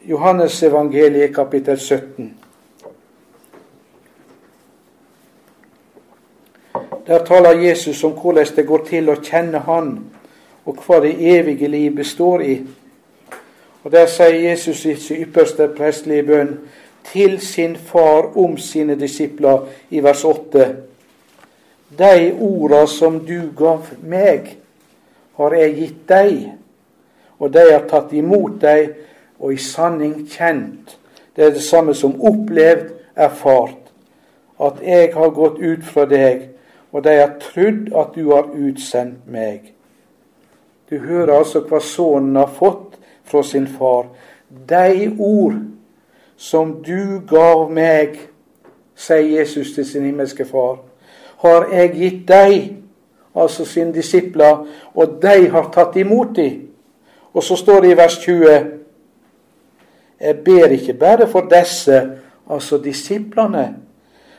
Johannes evangeliet kapittel 17. Der taler Jesus om hvordan det går til å kjenne Han, og hva det evige liv består i. Og Der sier Jesus i sin ypperste prestelige bønn til sin far om sine disipler i vers 8. De orda som du gav meg, har jeg gitt deg, og de har tatt imot deg og i sanning kjent. Det er det samme som opplevd, erfart. At jeg har gått ut fra deg, og de har trodd at du har utsendt meg. Du hører altså hva sønnen har fått fra sin far. De ord som du gav meg, sier Jesus til sin himmelske far, har jeg gitt deg, altså sine disipler, og de har tatt imot dem. Og så står det i vers 20 jeg ber ikke bare for disse, altså disiplene,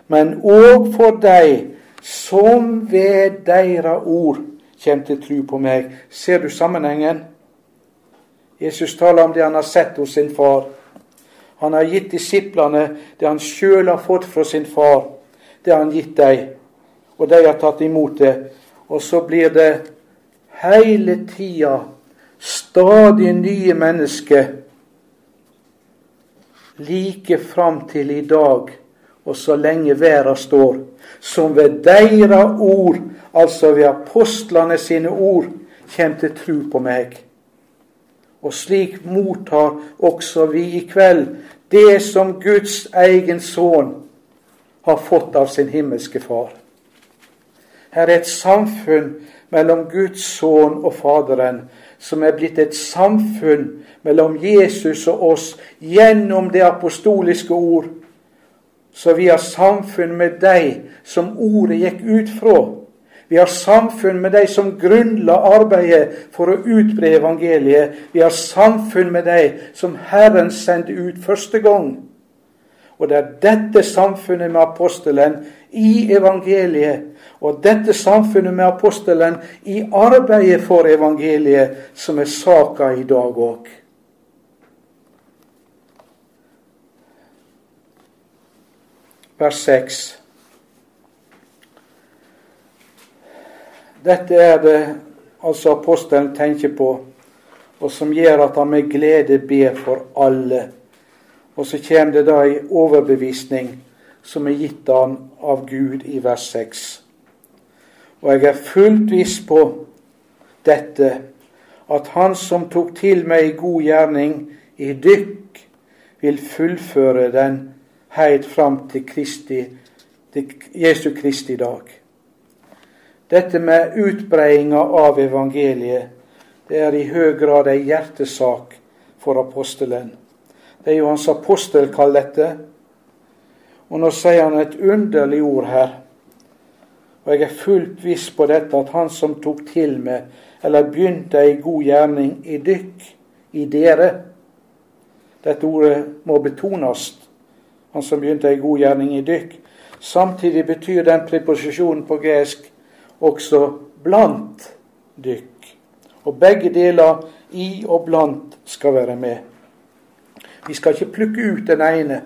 men òg for dei som ved deira ord kommer til tro på meg. Ser du sammenhengen? Jesus taler om det han har sett hos sin far. Han har gitt disiplene det han sjøl har fått fra sin far. Det har han gitt dem, og de har tatt imot det. Og så blir det hele tida stadig nye mennesker like fram til i dag og så lenge verda står, som ved deira ord, altså ved apostlene sine ord, kjem til tru på meg. Og slik mottar også vi i kveld det som Guds egen sønn har fått av sin himmelske Far. Her er et samfunn mellom Guds sønn og Faderen som er blitt et samfunn mellom Jesus og oss gjennom det apostoliske ord. Så vi har samfunn med deg som ordet gikk ut fra. Vi har samfunn med de som grunnla arbeidet for å utbre evangeliet. Vi har samfunn med de som Herren sendte ut første gang. Og det er dette samfunnet med apostelen i evangeliet, og dette samfunnet med apostelen i arbeidet for evangeliet, som er saka i dag òg. vers 6. Dette er det altså apostelen tenker på, og som gjør at han med glede ber for alle. Og så kommer det da ei overbevisning som er gitt han av Gud i vers 6. Og jeg er fullt viss på dette, at Han som tok til meg god gjerning i dykk, vil fullføre den heilt fram til Kristi til Jesu Kristi dag. Dette med utbreiinga av evangeliet, det er i høy grad ei hjertesak for apostelen. Det er jo hans apostelkall, dette. Og nå sier han et underlig ord her. Og jeg er fullt viss på dette, at han som tok til med, eller begynte ei god gjerning i dykk, i dere Dette ordet må betones. Han som begynte ei god gjerning i dykk. Samtidig betyr den preposisjonen på gresk også blant dykk. Og begge deler i og blant skal være med. Vi skal ikke plukke ut den ene.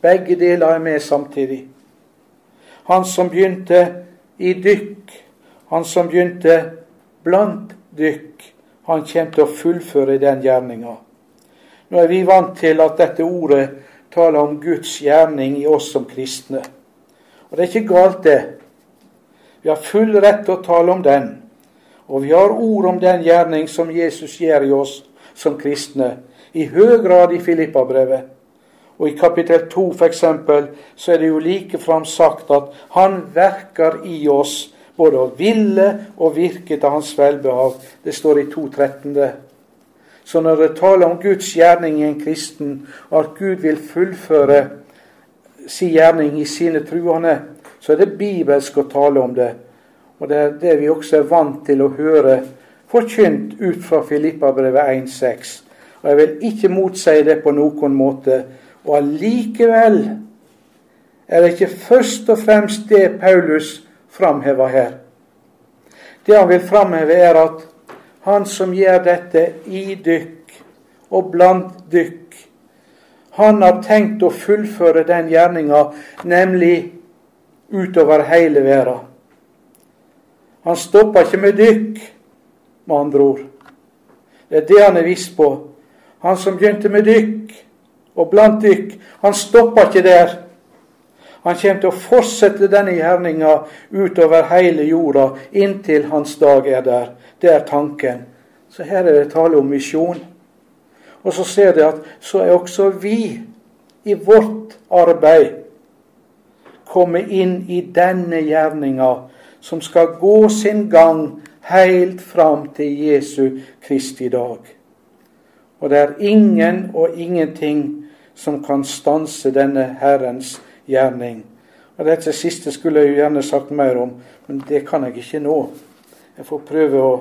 Begge deler er med samtidig. Han som begynte i dykk, han som begynte blant dykk, han kommer til å fullføre den gjerninga. Nå er vi vant til at dette ordet taler om Guds gjerning i oss som kristne. Og det er ikke galt, det. Vi har full rett til å tale om den. Og vi har ord om den gjerning som Jesus gjør i oss som kristne, i høy grad i Filippabrevet. Og i kapittel 2 f.eks. så er det jo likefram sagt at han verker i oss både å ville og virke til hans velbehag. Det står i 2.13. Så når det taler om Guds gjerning i en kristen, og at Gud vil fullføre sin gjerning i sine truende, så er det bibelsk å tale om det. Og det er det vi også er vant til å høre forkynt ut fra Filippabrevet 1,6. Og jeg vil ikke motsi det på noen måte. Og allikevel er det ikke først og fremst det Paulus framhever her. Det han vil framheve, er at han som gjør dette i dykk og blant dykk, han har tenkt å fullføre den gjerninga, nemlig utover hele verden. Han stopper ikke med dykk, med andre ord. Det er det han er viss på. Han som begynte med dykk, og blant dykk, han stopper ikke der. Han kommer til å fortsette denne gjerninga utover hele jorda inntil hans dag er der. Det er tanken. Så her er det tale om misjon. Og så ser de at så er også vi i vårt arbeid kommet inn i denne gjerninga som skal gå sin gang helt fram til Jesu Kristi dag. Og det er ingen og ingenting som kan stanse denne Herrens gjerning. Og Dette siste skulle jeg jo gjerne sagt mer om, men det kan jeg ikke nå. Jeg får prøve å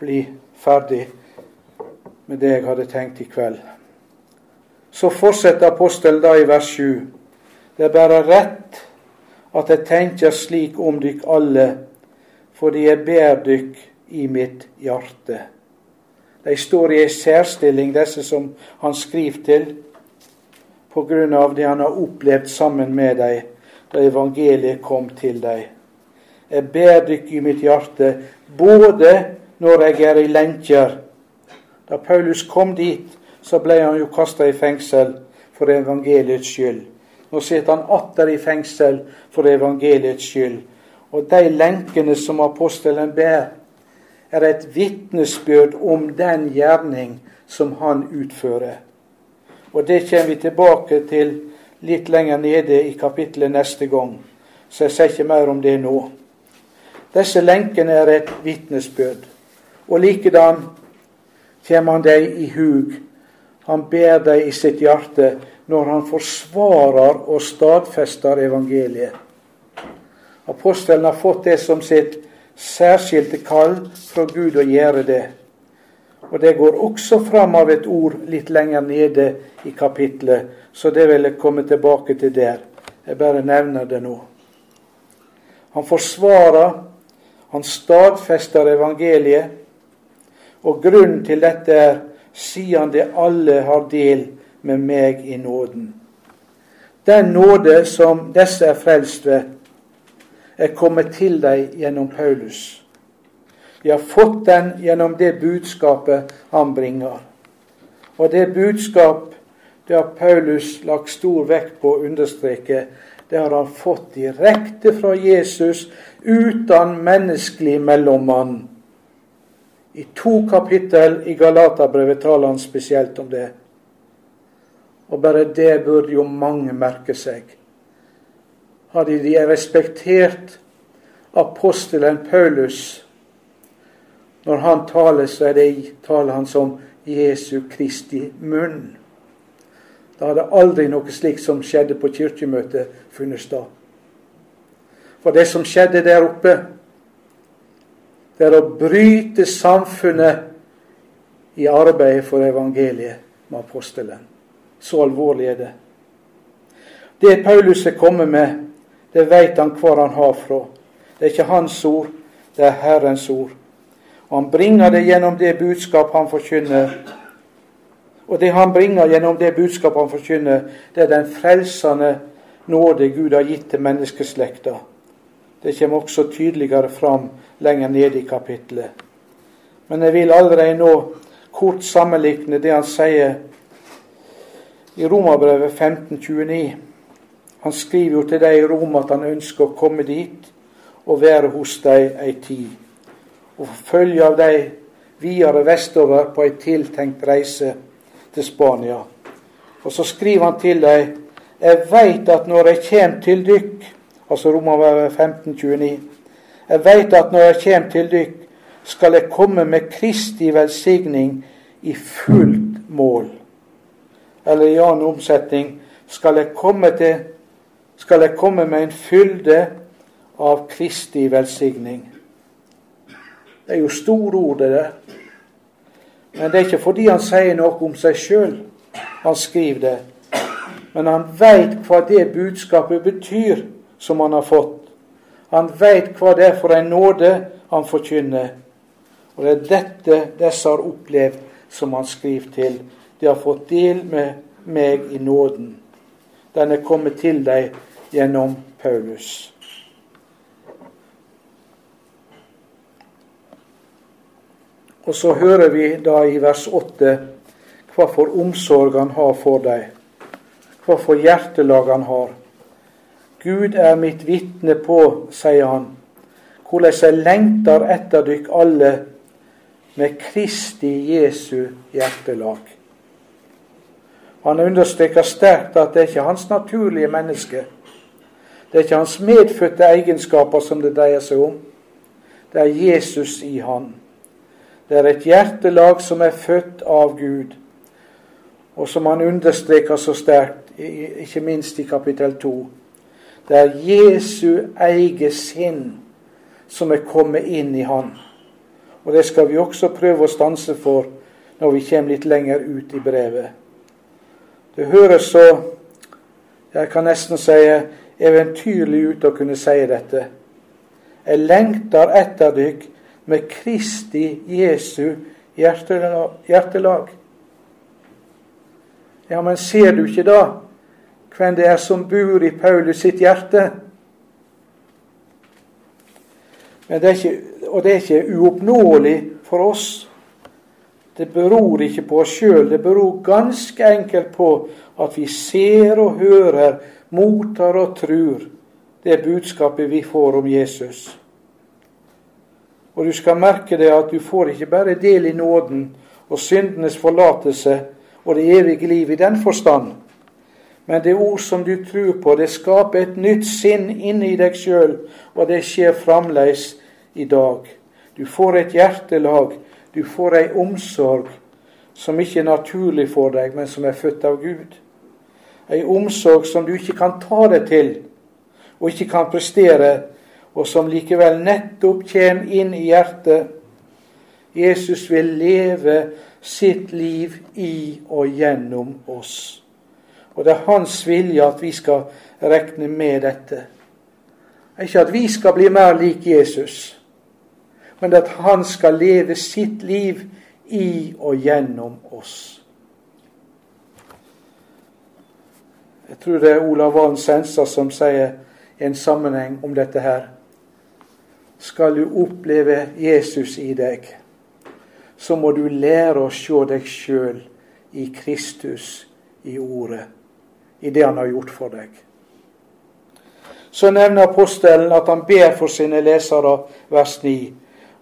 bli ferdig med det jeg hadde tenkt i kveld. Så fortsetter apostelen da i vers 7. Det er bare rett at jeg tenker slik om dykk alle, fordi jeg ber dykk i mitt hjerte. De står i ei særstilling, disse som han skriver til av det han har opplevd sammen med deg da evangeliet kom til deg. Jeg ber dykk i mitt hjerte, både når jeg er i lenker. Da Paulus kom dit, så ble han jo kasta i fengsel for evangeliets skyld. Nå sitter han atter i fengsel for evangeliets skyld. Og de lenkene som apostelen ber, er et vitnesbyrd om den gjerning som han utfører. Og det kommer vi tilbake til litt lenger nede i kapittelet neste gang, så jeg sier ikke mer om det nå. Disse lenkene er et vitnesbyrd. Og likedan kommer han dem i hug. Han ber dem i sitt hjerte når han forsvarer og stadfester evangeliet. Apostelen har fått det som sitt særskilte kall fra Gud å gjøre det. Og det går også fram av et ord litt lenger nede i kapitlet, så det vil jeg komme tilbake til der. Jeg bare nevner det nå. Han forsvarer, han stadfester evangeliet, og grunnen til dette er siden det alle har del med meg i nåden. Den nåde som disse er frelst ved, er kommet til dem gjennom Paulus. De har fått den gjennom det budskapet han bringer. Og det budskap det har Paulus lagt stor vekt på å understreke. Det har han fått direkte fra Jesus, uten menneskelig mellommann. I to kapittel i Galaterbrevet taler han spesielt om det. Og bare det burde jo mange merke seg. hadde de respektert apostelen Paulus. Når han taler, så det, taler han som Jesu Kristi munn. Da hadde aldri noe slikt som skjedde på kirkemøtet, funnet sted. For det som skjedde der oppe, det er å bryte samfunnet i arbeidet for evangeliet med apostelen. Så alvorlig er det. Det Paulus er kommet med, det veit han hvor han har fra. Det er ikke hans ord, det er Herrens ord. Og han bringer det gjennom det budskap han forkynner. Og det han bringer gjennom det budskap han forkynner, det er den frelsende nåde Gud har gitt til menneskeslekta. Det kommer også tydeligere fram lenger nede i kapittelet. Men jeg vil allerede nå kort sammenligne det han sier i Romerbrevet 1529. Han skriver jo til dem i Rom at han ønsker å komme dit og være hos dem ei tid. Og følge av dem videre vestover på ei tiltenkt reise til Spania. Og så skriver han til dem Jeg veit at når jeg kjem til dykk, altså Romerbrevet 1529 Jeg veit at når jeg kjem til dykk, skal jeg komme med Kristi velsigning i fullt mål. Eller i annen omsetning skal jeg komme til skal jeg komme med en fylde av Kristi velsigning. Det er jo store ord, det. Men det er ikke fordi han sier noe om seg sjøl han skriver det. Men han veit hva det budskapet betyr som han har fått. Han veit hva det er for en nåde han forkynner. Og det er dette disse har opplevd, som han skriver til. De har fått del med meg i nåden. Den er kommet til deg gjennom Paulus. Og så hører vi da i vers 8 hva for omsorg han har for deg, hva for hjertelag han har. Gud er mitt vitne på, sier han, hvordan jeg lengter etter dykk alle med Kristi Jesu hjertelag. Han understreker sterkt at det er ikke hans naturlige menneske. Det er ikke hans medfødte egenskaper som det dreier seg om. Det er Jesus i han. Det er et hjertelag som er født av Gud, og som han understreker så sterkt, ikke minst i kapittel 2. Det er Jesu eget sinn som er kommet inn i han. Og det skal vi også prøve å stanse for når vi kommer litt lenger ut i brevet. Det høres så Jeg kan nesten si eventyrlig ut å kunne si dette. Jeg lengter etter dykk med Kristi Jesu hjertelag. Ja, men ser du ikke da hvem det er som bor i Paulus sitt hjerte? Det ikke, og det er ikke uoppnåelig for oss. Det beror ikke på oss sjøl, det beror ganske enkelt på at vi ser og hører mottar og trur det budskapet vi får om Jesus. Og du skal merke det at du får ikke bare del i nåden og syndenes forlatelse og det evige liv i den forstand, men det ord som du tror på, det skaper et nytt sinn inni deg sjøl, og det skjer framleis i dag. Du får et hjertelag, du får ei omsorg som ikke er naturlig for deg, men som er født av Gud ei omsorg som du ikke kan ta deg til og ikke kan prestere, og som likevel nettopp kommer inn i hjertet. Jesus vil leve sitt liv i og gjennom oss. Og det er hans vilje at vi skal regne med dette. Ikke at vi skal bli mer lik Jesus, men at han skal leve sitt liv i og gjennom oss. Jeg tror det er Olav Valen Sensa som sier en sammenheng om dette her. Skal du oppleve Jesus i deg, så må du lære å se deg sjøl i Kristus, i Ordet, i det han har gjort for deg. Så nevner apostelen at han ber for sine lesere, vers 9.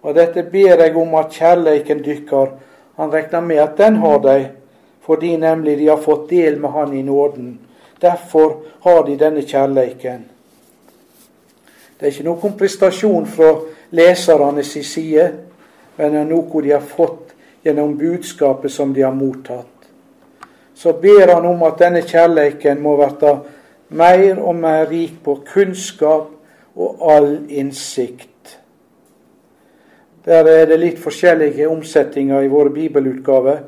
Og dette ber jeg om at kjærleiken dykker. Han regner med at den har de, fordi nemlig de har fått del med Han i nåden Derfor har de denne kjærleiken. Det er ikke noen prestasjon fra lesernes side, men det er noe de har fått gjennom budskapet som de har mottatt. Så ber han om at denne kjærleiken må bli mer og mer rik på kunnskap og all innsikt. Der er det litt forskjellige omsetninger i våre bibelutgaver,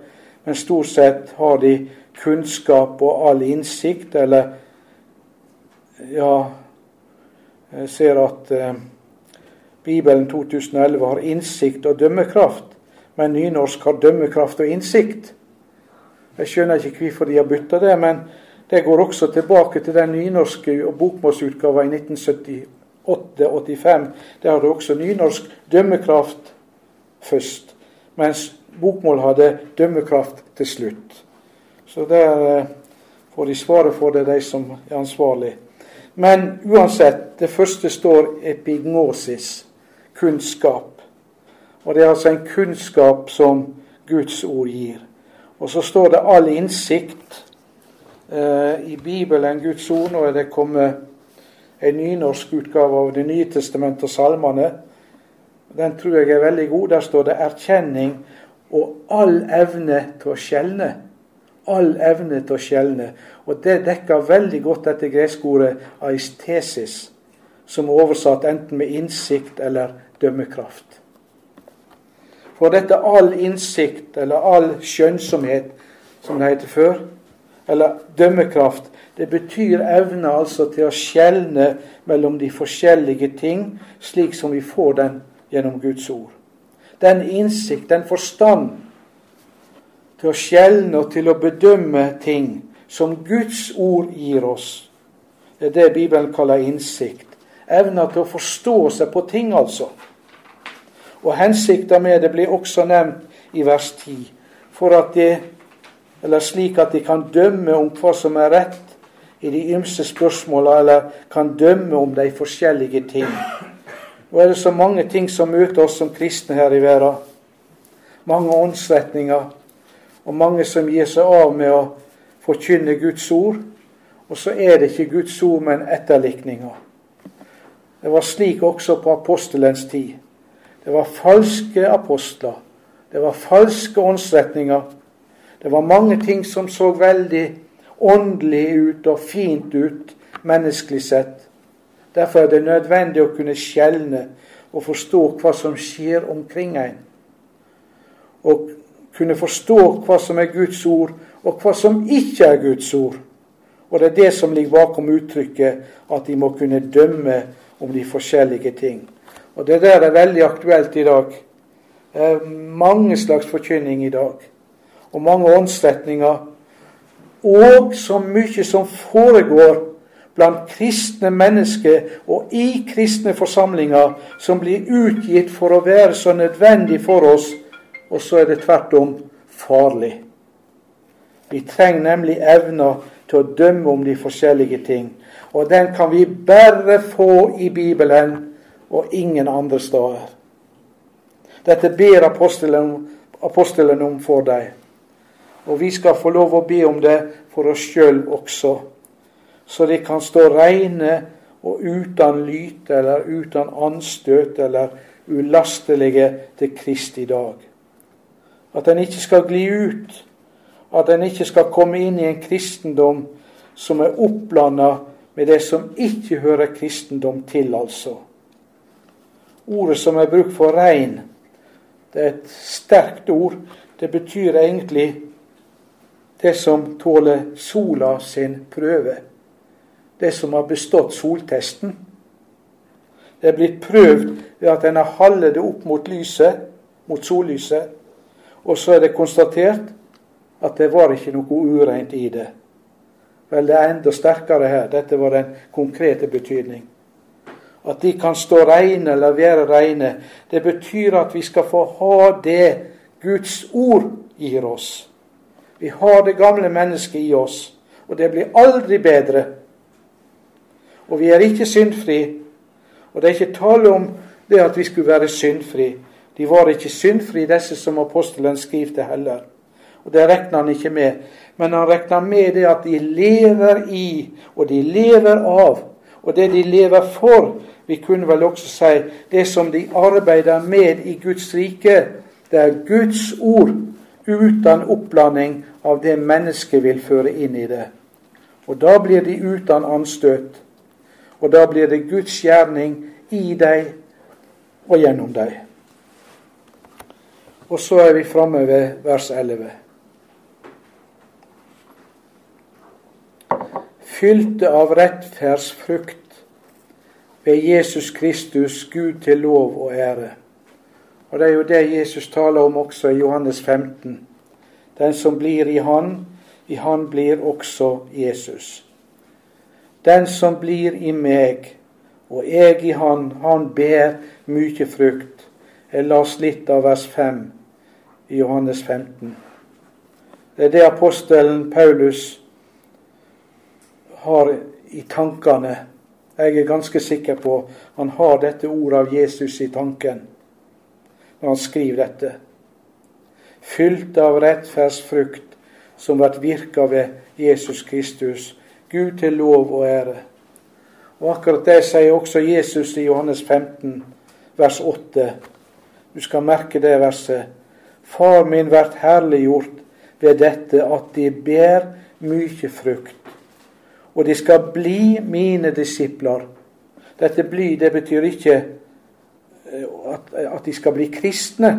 men stort sett har de kunnskap og all innsikt, eller ja ser at eh, Bibelen 2011 har innsikt og dømmekraft, men nynorsk har dømmekraft og innsikt. Jeg skjønner ikke hvorfor de har bytta det, men det går også tilbake til den nynorske bokmålsutgava i 1978-85. Der hadde også nynorsk dømmekraft først, mens bokmål hadde dømmekraft til slutt. Så der eh, får de svaret for det, de som er ansvarlige. Men uansett, det første står epignosis, kunnskap. Og det er altså en kunnskap som Guds ord gir. Og så står det all innsikt eh, i Bibelen, Guds ord. Nå er det kommet en nynorsk utgave av Det nye testamentet og salmene. Den tror jeg er veldig god. Der står det erkjenning og all evne til å skjelne all evne til å skjelne. Og det dekker veldig godt dette greske ordet aistesis, som er oversatt enten med innsikt eller dømmekraft. For dette all innsikt, eller all skjønnsomhet, som det heter før, eller dømmekraft, det betyr evne altså til å skjelne mellom de forskjellige ting, slik som vi får den gjennom Guds ord. Den innsikt, den forstand, til å skjelne og til å bedømme ting som Guds ord gir oss. Det er det Bibelen kaller innsikt. Evna til å forstå seg på ting, altså. Og hensikta med det blir også nevnt i vers 10. For at det, eller slik at de kan dømme om hva som er rett i de ymse spørsmåla, eller kan dømme om de forskjellige ting. Nå er det så mange ting som møter oss som kristne her i verden. Mange åndsretninger og mange som gir seg av med å forkynne Guds ord. Og så er det ikke Guds ord, men etterlikninger. Det var slik også på apostelens tid. Det var falske apostler. Det var falske åndsretninger. Det var mange ting som så veldig åndelig ut og fint ut menneskelig sett. Derfor er det nødvendig å kunne skjelne og forstå hva som skjer omkring en. Og kunne forstå hva som er Guds ord, og hva som ikke er Guds ord. Og det er det som ligger bakom uttrykket at de må kunne dømme om de forskjellige ting. Og det der er veldig aktuelt i dag. Det er mange slags forkynning i dag. Og mange åndsretninger. Og så mye som foregår blant kristne mennesker og i kristne forsamlinger, som blir utgitt for å være så nødvendig for oss og så er det tvert om farlig. Vi trenger nemlig evner til å dømme om de forskjellige ting. Og den kan vi bare få i Bibelen og ingen andre steder. Dette ber apostelen, apostelen om for deg. Og vi skal få lov å be om det for oss sjøl også, så de kan stå reine og uten lyte eller uten anstøt eller ulastelige til Kristi dag. At en ikke skal gli ut. At en ikke skal komme inn i en kristendom som er oppblanda med det som ikke hører kristendom til, altså. Ordet som er brukt for rein, det er et sterkt ord. Det betyr egentlig det som tåler sola sin prøve. Det som har bestått soltesten. Det er blitt prøvd ved at en har hallet det opp mot lyset, mot sollyset. Og så er det konstatert at det var ikke noe ureint i det. Vel, det er enda sterkere her. Dette var den konkrete betydning. At de kan stå reine eller være reine, det betyr at vi skal få ha det Guds ord gir oss. Vi har det gamle mennesket i oss, og det blir aldri bedre. Og vi er ikke syndfri. Og det er ikke tale om det at vi skulle være syndfri. De var ikke syndfrie, disse som apostelen skriver til heller. Og Det regner han ikke med. Men han regner med det at de lever i, og de lever av. Og det de lever for, Vi kunne vel også si det som de arbeider med i Guds rike. Det er Guds ord uten oppblanding av det mennesket vil føre inn i det. Og da blir de uten anstøt. Og da blir det Guds gjerning i deg og gjennom deg. Og så er vi framme ved vers 11. Fylte av rettferdsfrukt ved Jesus Kristus, Gud til lov og ære. Og Det er jo det Jesus taler om også i Johannes 15. Den som blir i Han, i Han blir også Jesus. Den som blir i meg, og jeg i Han, han ber mye frukt. Jeg las litt av vers 5 i Johannes 15. Det er det apostelen Paulus har i tankene. Jeg er ganske sikker på han har dette ordet av Jesus i tanken når han skriver dette. Fylt av rettferdsfrukt som blir virka ved Jesus Kristus, Gud til lov og ære. Og akkurat det sier også Jesus i Johannes 15, vers 8. Du skal merke det verset. Far min vært herliggjort ved dette at de ber mye frukt. Og de skal bli mine disipler. Dette bli, det betyr ikke eh, at, at de skal bli kristne,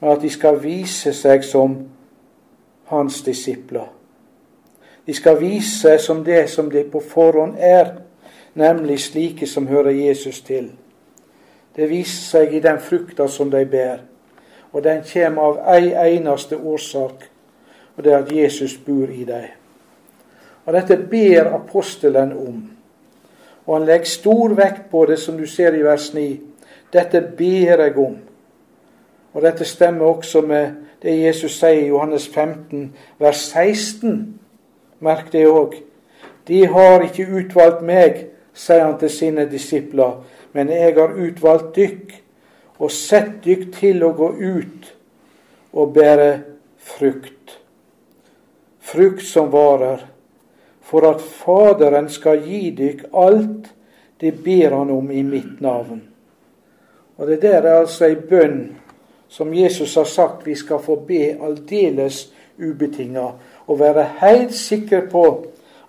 men at de skal vise seg som hans disipler. De skal vise seg som det som de på forhånd er, nemlig slike som hører Jesus til. Det viser seg i den frukta som de ber. Og den kommer av ei eneste årsak, og det er at Jesus bor i dem. Og Dette ber apostelen om. Og han legger stor vekt på det, som du ser i vers 9. Dette ber jeg om. Og Dette stemmer også med det Jesus sier i Johannes 15, vers 16. Merk det òg. De har ikke utvalgt meg, sier han til sine disipler, men jeg har utvalgt dykk og sett dykk til å gå ut og bære frukt. Frukt som varer, for at Faderen skal gi dykk alt det ber han om i mitt navn. Og Det der er altså ei bønn som Jesus har sagt vi skal få be aldeles ubetinga, og være helt sikre på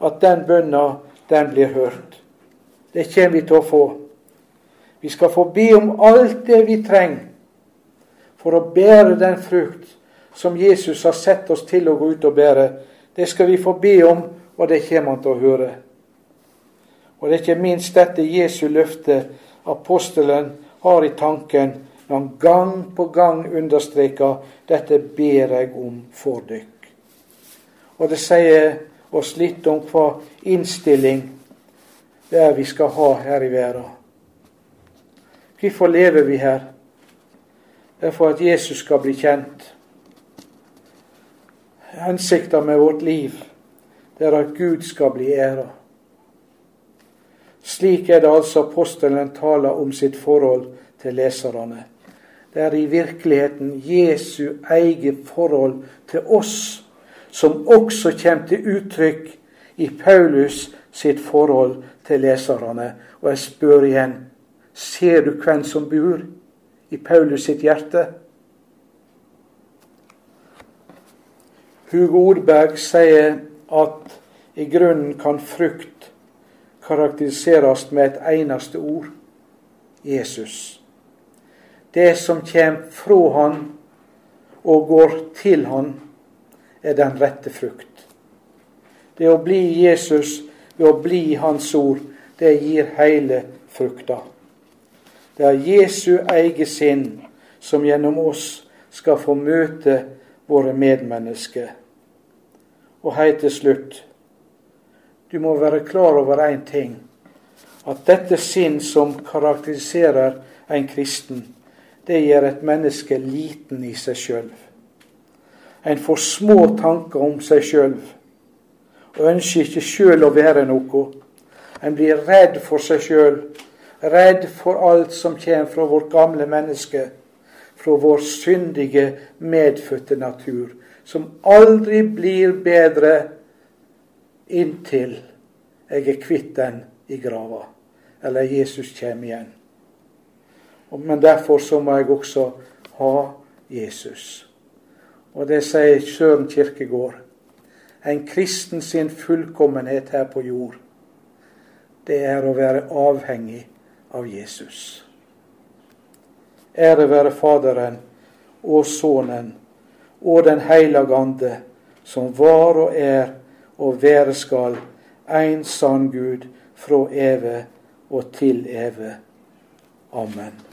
at den bønna, den blir hørt. Det kommer vi til å få. Vi skal få be om alt det vi trenger for å bære den frukt som Jesus har sett oss til å gå ut og bære. Det skal vi få be om, og det kommer han til å høre. Og det er ikke minst dette Jesu løfte apostelen har i tanken når han gang på gang understreker dette ber jeg om for dykk. Og det sier oss litt om hva innstilling det er vi skal ha her i verden. Hvorfor lever vi her? Det er for at Jesus skal bli kjent. Hensikten med vårt liv det er at Gud skal bli æra. Slik er det altså apostelen taler om sitt forhold til leserne. Det er i virkeligheten Jesu eget forhold til oss som også kommer til uttrykk i Paulus sitt forhold til leserne. Og jeg spør igjen ser du hvem som bor i Paulus sitt hjerte? Hugo Ordberg sier at i grunnen kan frukt karakteriseres med et eneste ord Jesus. Det som kommer fra Han og går til Han, er den rette frukt. Det å bli Jesus ved å bli Hans ord, det gir hele frukta. Det er Jesu eget sinn som gjennom oss skal få møte våre medmennesker. Og helt til slutt du må være klar over én ting. At dette sinn som karakteriserer en kristen, det gjør et menneske liten i seg sjøl. En får små tanker om seg sjøl og ønsker ikke sjøl å være noe. En blir redd for seg sjøl, redd for alt som kommer fra vårt gamle menneske, fra vår syndige, medfødte natur, som aldri blir bedre inntil jeg er kvitt den i grava. eller Jesus kommer igjen. Men derfor så må jeg også ha Jesus. Og det sier Søren Kirkegård. En kristen sin fullkommenhet her på jord, det er å være avhengig av Jesus. Ære være Faderen og Sønnen og Den hellige Ande, som var og er og være skal en sann Gud fra evig og til evig. Amen.